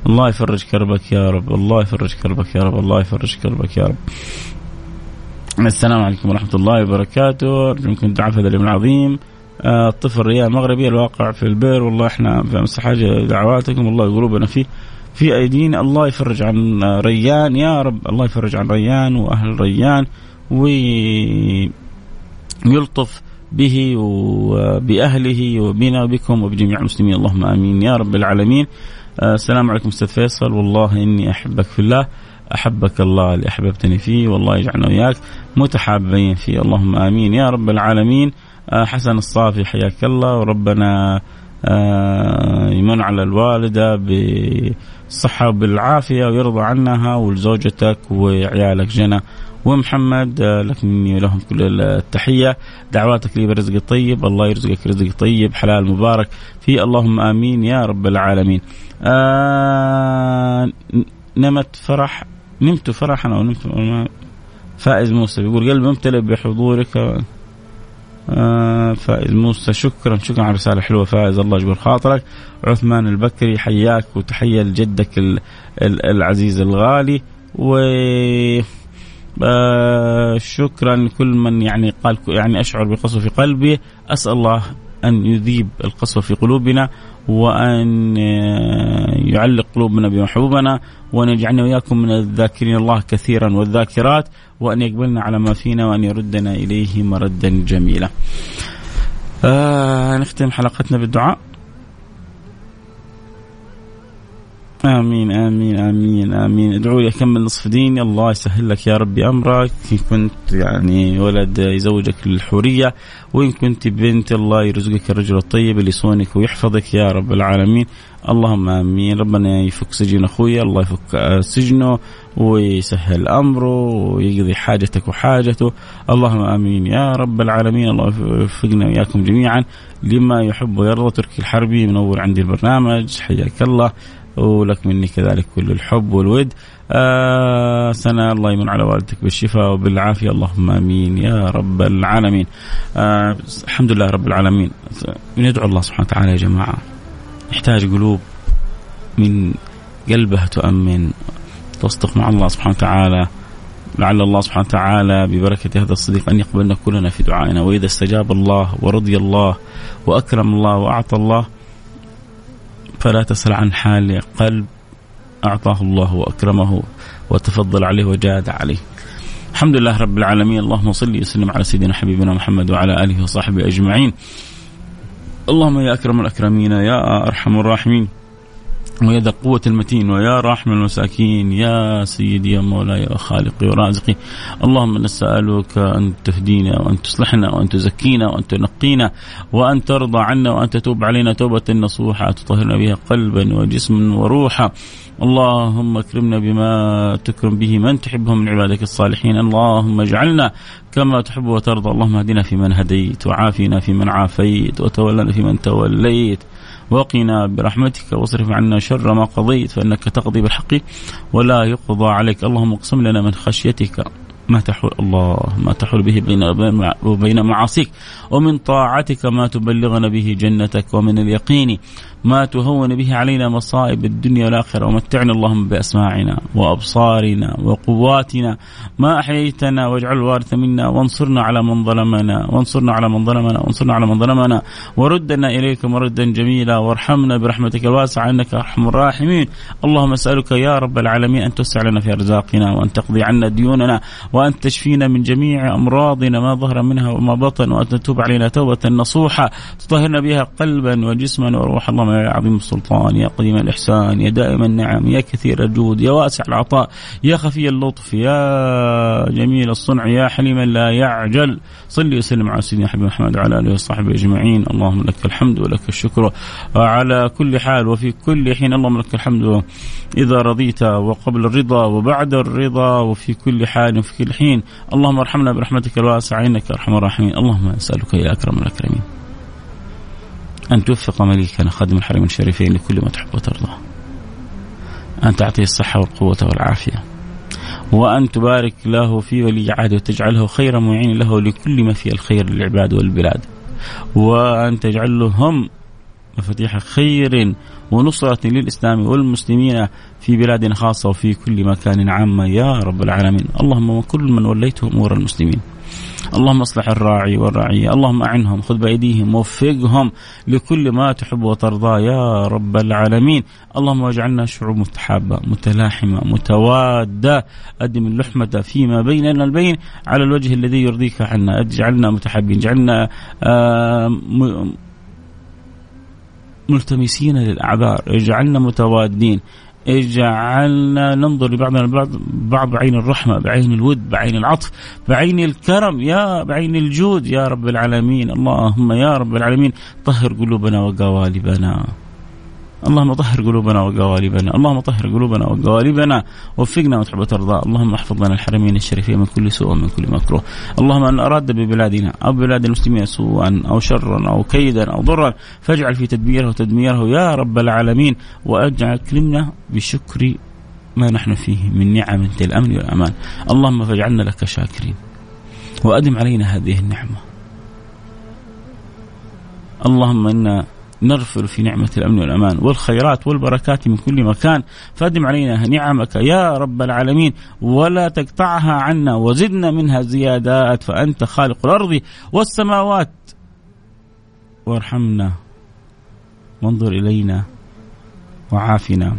الله يفرج كربك يا رب. الله يفرج كربك يا رب. الله يفرج كربك يا رب. السلام عليكم ورحمة الله وبركاته. أرجو منكم الدعاء في هذا اليوم العظيم. آه، الطفل ريال مغربي الواقع في البئر والله إحنا في حاجة دعواتكم. الله قلوبنا فيه. في ايدينا الله يفرج عن ريان يا رب الله يفرج عن ريان وأهل ريان ويلطف به وبأهله وبنا وبكم وبجميع المسلمين. اللهم آمين. يا رب العالمين. آه، السلام عليكم أستاذ فيصل. والله إني أحبك في الله أحبك الله اللي أحببتني فيه والله يجعلنا وياك متحابين فيه. اللهم آمين. يا رب العالمين. آه، حسن الصافي حياك الله. وربنا آه، يمن على الوالدة بالصحه وبالعافيه ويرضى عنها ولزوجتك وعيالك جنى ومحمد آه، لك مني ولهم كل التحية. دعواتك لي برزق طيب. الله يرزقك رزق طيب حلال مبارك. في اللهم آمين يا رب العالمين. آه نمت فرح نمت فرحا أو نمت فائز موسى. بيقول قلبي ممتلئ بحضورك. فائز موسى شكرا شكرا على رسالة حلوة فائز الله يجبر خاطرك. عثمان البكري حياك وتحية لجدك العزيز الغالي. و آه شكرا لكل من يعني قال يعني أشعر بقسوه في قلبي. أسأل الله أن يذيب القسوه في قلوبنا. وأن آه، يعلق قلوبنا بمحبوبنا وأن يجعلنا وإياكم من الذاكرين الله كثيرا والذاكرات وأن يقبلنا على ما فينا وأن يردنا إليه مردا جميلا. آه نختم حلقتنا بالدعاء. آمين آمين آمين آمين. ادعوا لي أكمل نصف ديني الله يسهل لك يا ربي أمرك. إن كنت يعني ولد يزوجك للحورية وإن كنت بنت الله يرزقك الرجل الطيب اللي يصونك ويحفظك يا رب العالمين. اللهم آمين. ربنا يفك سجن اخويا الله يفك سجنه ويسهل أمره ويقضي حاجتك وحاجته. اللهم آمين يا رب العالمين. الله يوفقنا وإياكم جميعا لما يحب ويرضى. تركي الحربي منور عندي البرنامج. حياك الله. ولك مني كذلك كل الحب والود. آه سنة الله يمن على والدتك بالشفاء وبالعافية. اللهم آمين يا رب العالمين. آه الحمد لله رب العالمين. ندعو الله سبحانه وتعالى يا جماعة. نحتاج قلوب من قلبها تؤمن. تصدق مع الله سبحانه وتعالى. لعل الله سبحانه وتعالى ببركة هذا الصديق أن يقبلنا كلنا في دعائنا. وإذا استجاب الله ورضي الله وأكرم الله وأعطى الله فلا تسأل عن حال قلب. أعطاه الله وأكرمه وتفضل عليه وجاد عليه. الحمد لله رب العالمين. اللهم صل وسلم على سيدنا حبيبنا محمد وعلى آله وصحبه أجمعين. اللهم يا أكرم الأكرمين يا أرحم الراحمين. ويا ذا القوة المتين ويا راحم المساكين يا سيدي يا مولاي يا خالقي ورازقي اللهم نسألك أن تهدينا وأن تصلحنا وأن تزكينا وأن تنقينا وأن ترضى عنا وأن تتوب علينا توبة نصوحة تطهرنا بها قلبا وجسما وروحا. اللهم اكرمنا بما تكرم به من تحبه من عبادك الصالحين. اللهم اجعلنا كما تحب وترضى. اللهم اهدنا فيمن هديت وعافنا فيمن عافيت وتولنا فيمن توليت. وقنا برحمتك واصرف عنا شر ما قضيت فإنك تقضي بالحق ولا يقضى عليك. اللهم اقسم لنا من خشيتك ما تحول الله ما تحول به بين وبين معاصيك ومن طاعتك ما تبلغنا به جنتك ومن اليقين ما تهون به علينا مصائب الدنيا والآخرة. ومتعنا اللهم بأسماعنا وأبصارنا وقواتنا. ما أحييتنا واجعل الوارث منا. وانصرنا على من ظلمنا. وانصرنا على من ظلمنا. وانصرنا على من ظلمنا. وردنا إليك مردا جميلا. وارحمنا برحمتك الواسعة. إنك أرحم الراحمين. اللهم أسألك يا رب العالمين أن توسع لنا في أرزاقنا. وأن تقضي عنا ديوننا. وأن تشفينا من جميع أمراضنا. ما ظهر منها وما بطن. وأن تتوب علينا توبة نصوحة. تطهرنا بها قلبا وجسما. وروحا اللهم يا عظيم السلطان يا قديم الإحسان يا دائم النعم يا كثير الجود يا واسع العطاء يا خفي اللطف يا جميل الصنع يا حليما لا يعجل. صل وسلم على سيدنا حبيب محمد وعلى آله وصحبه أجمعين. اللهم لك الحمد ولك الشكر. على كل حال وفي كل حين اللهم لك الحمد إذا رضيت وقبل الرضا وبعد الرضا وفي كل حال وفي كل حين. اللهم ارحمنا برحمتك الواسعة إنك أرحم الراحمين. اللهم أسألك يا أكرم الأكرمين. أن توفق مليكنا خادم الحرمين الشريفين لكل ما تحب وترضى. أن تعطيه الصحة والقوة والعافية. وأن تبارك له في ولي عهده وتجعله خير معين له لكل ما فيه الخير للعباد والبلاد. وأن تجعله هم مفاتيح خير ونصرة للإسلام والمسلمين في بلادنا خاصة وفي كل مكان عامة يا رب العالمين. اللهم وكل من وليته أمور المسلمين. اللهم اصلح الراعي والرعية. اللهم أعنهم خذ بأيديهم وفقهم لكل ما تحب وترضى يا رب العالمين. اللهم واجعلنا شعوب متحابة متلاحمة متوادة. أدم اللحمة فيما بيننا البين على الوجه الذي يرضيك عنا. اجعلنا متحابين اجعلنا آه ملتمسين للأعذار. اجعلنا متوادين. اجعلنا ننظر لبعضنا البعض بعض بعين الرحمة بعين الود بعين العطف بعين الكرم يا بعين الجود يا رب العالمين. اللهم يا رب العالمين طهر قلوبنا وقوالبنا. اللهم طهر قلوبنا وقوالبنا. اللهم طهر قلوبنا وقوالبنا. وفقنا وتحب وترضى. اللهم احفظ لنا الحرمين الشريفين من كل سوء ومن كل مكروه. اللهم أن أراد ببلادنا أو بلاد المسلمين سوءا أو شرا أو كيدا أو ضرا فاجعل في تدبيره وتدميره يا رب العالمين. وأجعل كلمنا بشكر ما نحن فيه من نعم الأمن والأمان. اللهم فاجعلنا لك شاكرين. وأدم علينا هذه النعمة. اللهم إنا نغفر في نعمة الأمن والأمان والخيرات والبركات من كل مكان. فأدم علينا نعمك يا رب العالمين. ولا تقطعها عنا وزدنا منها زيادات. فأنت خالق الأرض والسماوات. وارحمنا. وانظر إلينا وعافنا.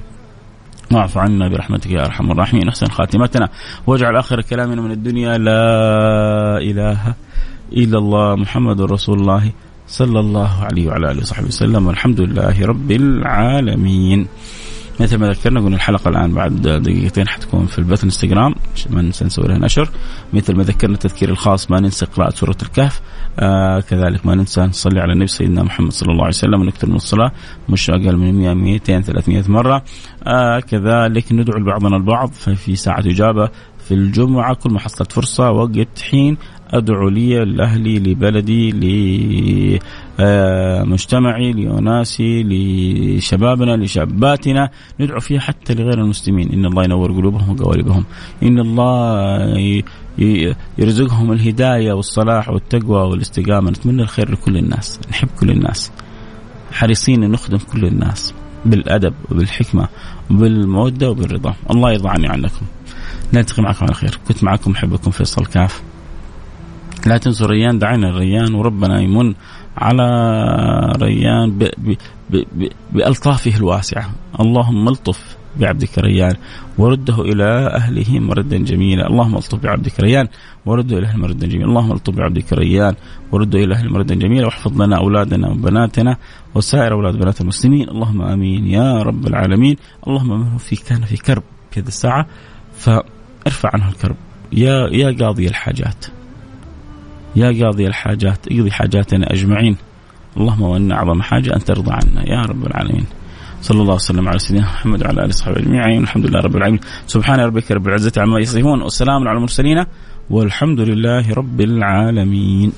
واعف عنا برحمتك يا أرحم الراحمين. أحسن خاتمتنا. واجعل آخر كلامنا من الدنيا. لا إله إلا الله محمد رسول الله. صلى الله عليه وعلى آله وصحبه وسلم والحمد لله رب العالمين. مثل ما ذكرنا قلنا الحلقة الآن بعد دقيقتين حتكون في البث انستغرام ما ننسى نسوي لها نشر. مثل ما ذكرنا التذكير الخاص ما ننسى قراءة سورة الكهف. آه كذلك ما ننسى نصلي على النبي سيدنا محمد صلى الله عليه وسلم ونكثر من الصلاة مش أقل من 100 200 300 مرة. آه كذلك ندعو لبعضنا البعض في ساعة إجابة في الجمعة كل ما حصلت فرصة وقت حين أدعو لي لأهلي لبلدي لمجتمعي لأناسي لشبابنا لشاباتنا. ندعو فيها حتى لغير المسلمين. إن الله ينور قلوبهم وقوالبهم إن الله يرزقهم الهداية والصلاح والتقوى والاستقامة. نتمنى الخير لكل الناس. نحب كل الناس. حريصين أن نخدم كل الناس بالأدب وبالحكمة وبالمودة وبالرضا. الله يرضى عني عنكم نلتقي معكم على خير. كنت معكم محبكم فيصل كاف. لا تنسوا ريان دعينا الريان وربنا يمن على ريان ب ب ب ب بألطافه الواسعة. اللهم الطف بعبدك ريان ورده إلى أهله مردا جميلا. اللهم الطف بعبدك ريان ورده إلى أهله مردا جميلا. اللهم الطف بعبدك ريان ورده إلى أهله مردا جميلا. واحفظ لنا أولادنا وبناتنا وسائر أولاد بنات المسلمين. اللهم آمين يا رب العالمين. اللهم من في كان في كرب في هذه الساعة ف ارفع عنه الكرب. يا يا قاضي الحاجات. يا قاضي الحاجات اقضي حاجاتنا أجمعين. اللهم وان أعظم حاجة أن ترضى عنا. يا رب العالمين. صلى الله وسلم على سيدنا محمد وعلى آله وصحبه أجمعين. الحمد لله رب العالمين. سبحان ربك رب العزة عما يصفون. والسلام على المرسلين. والحمد لله رب العالمين.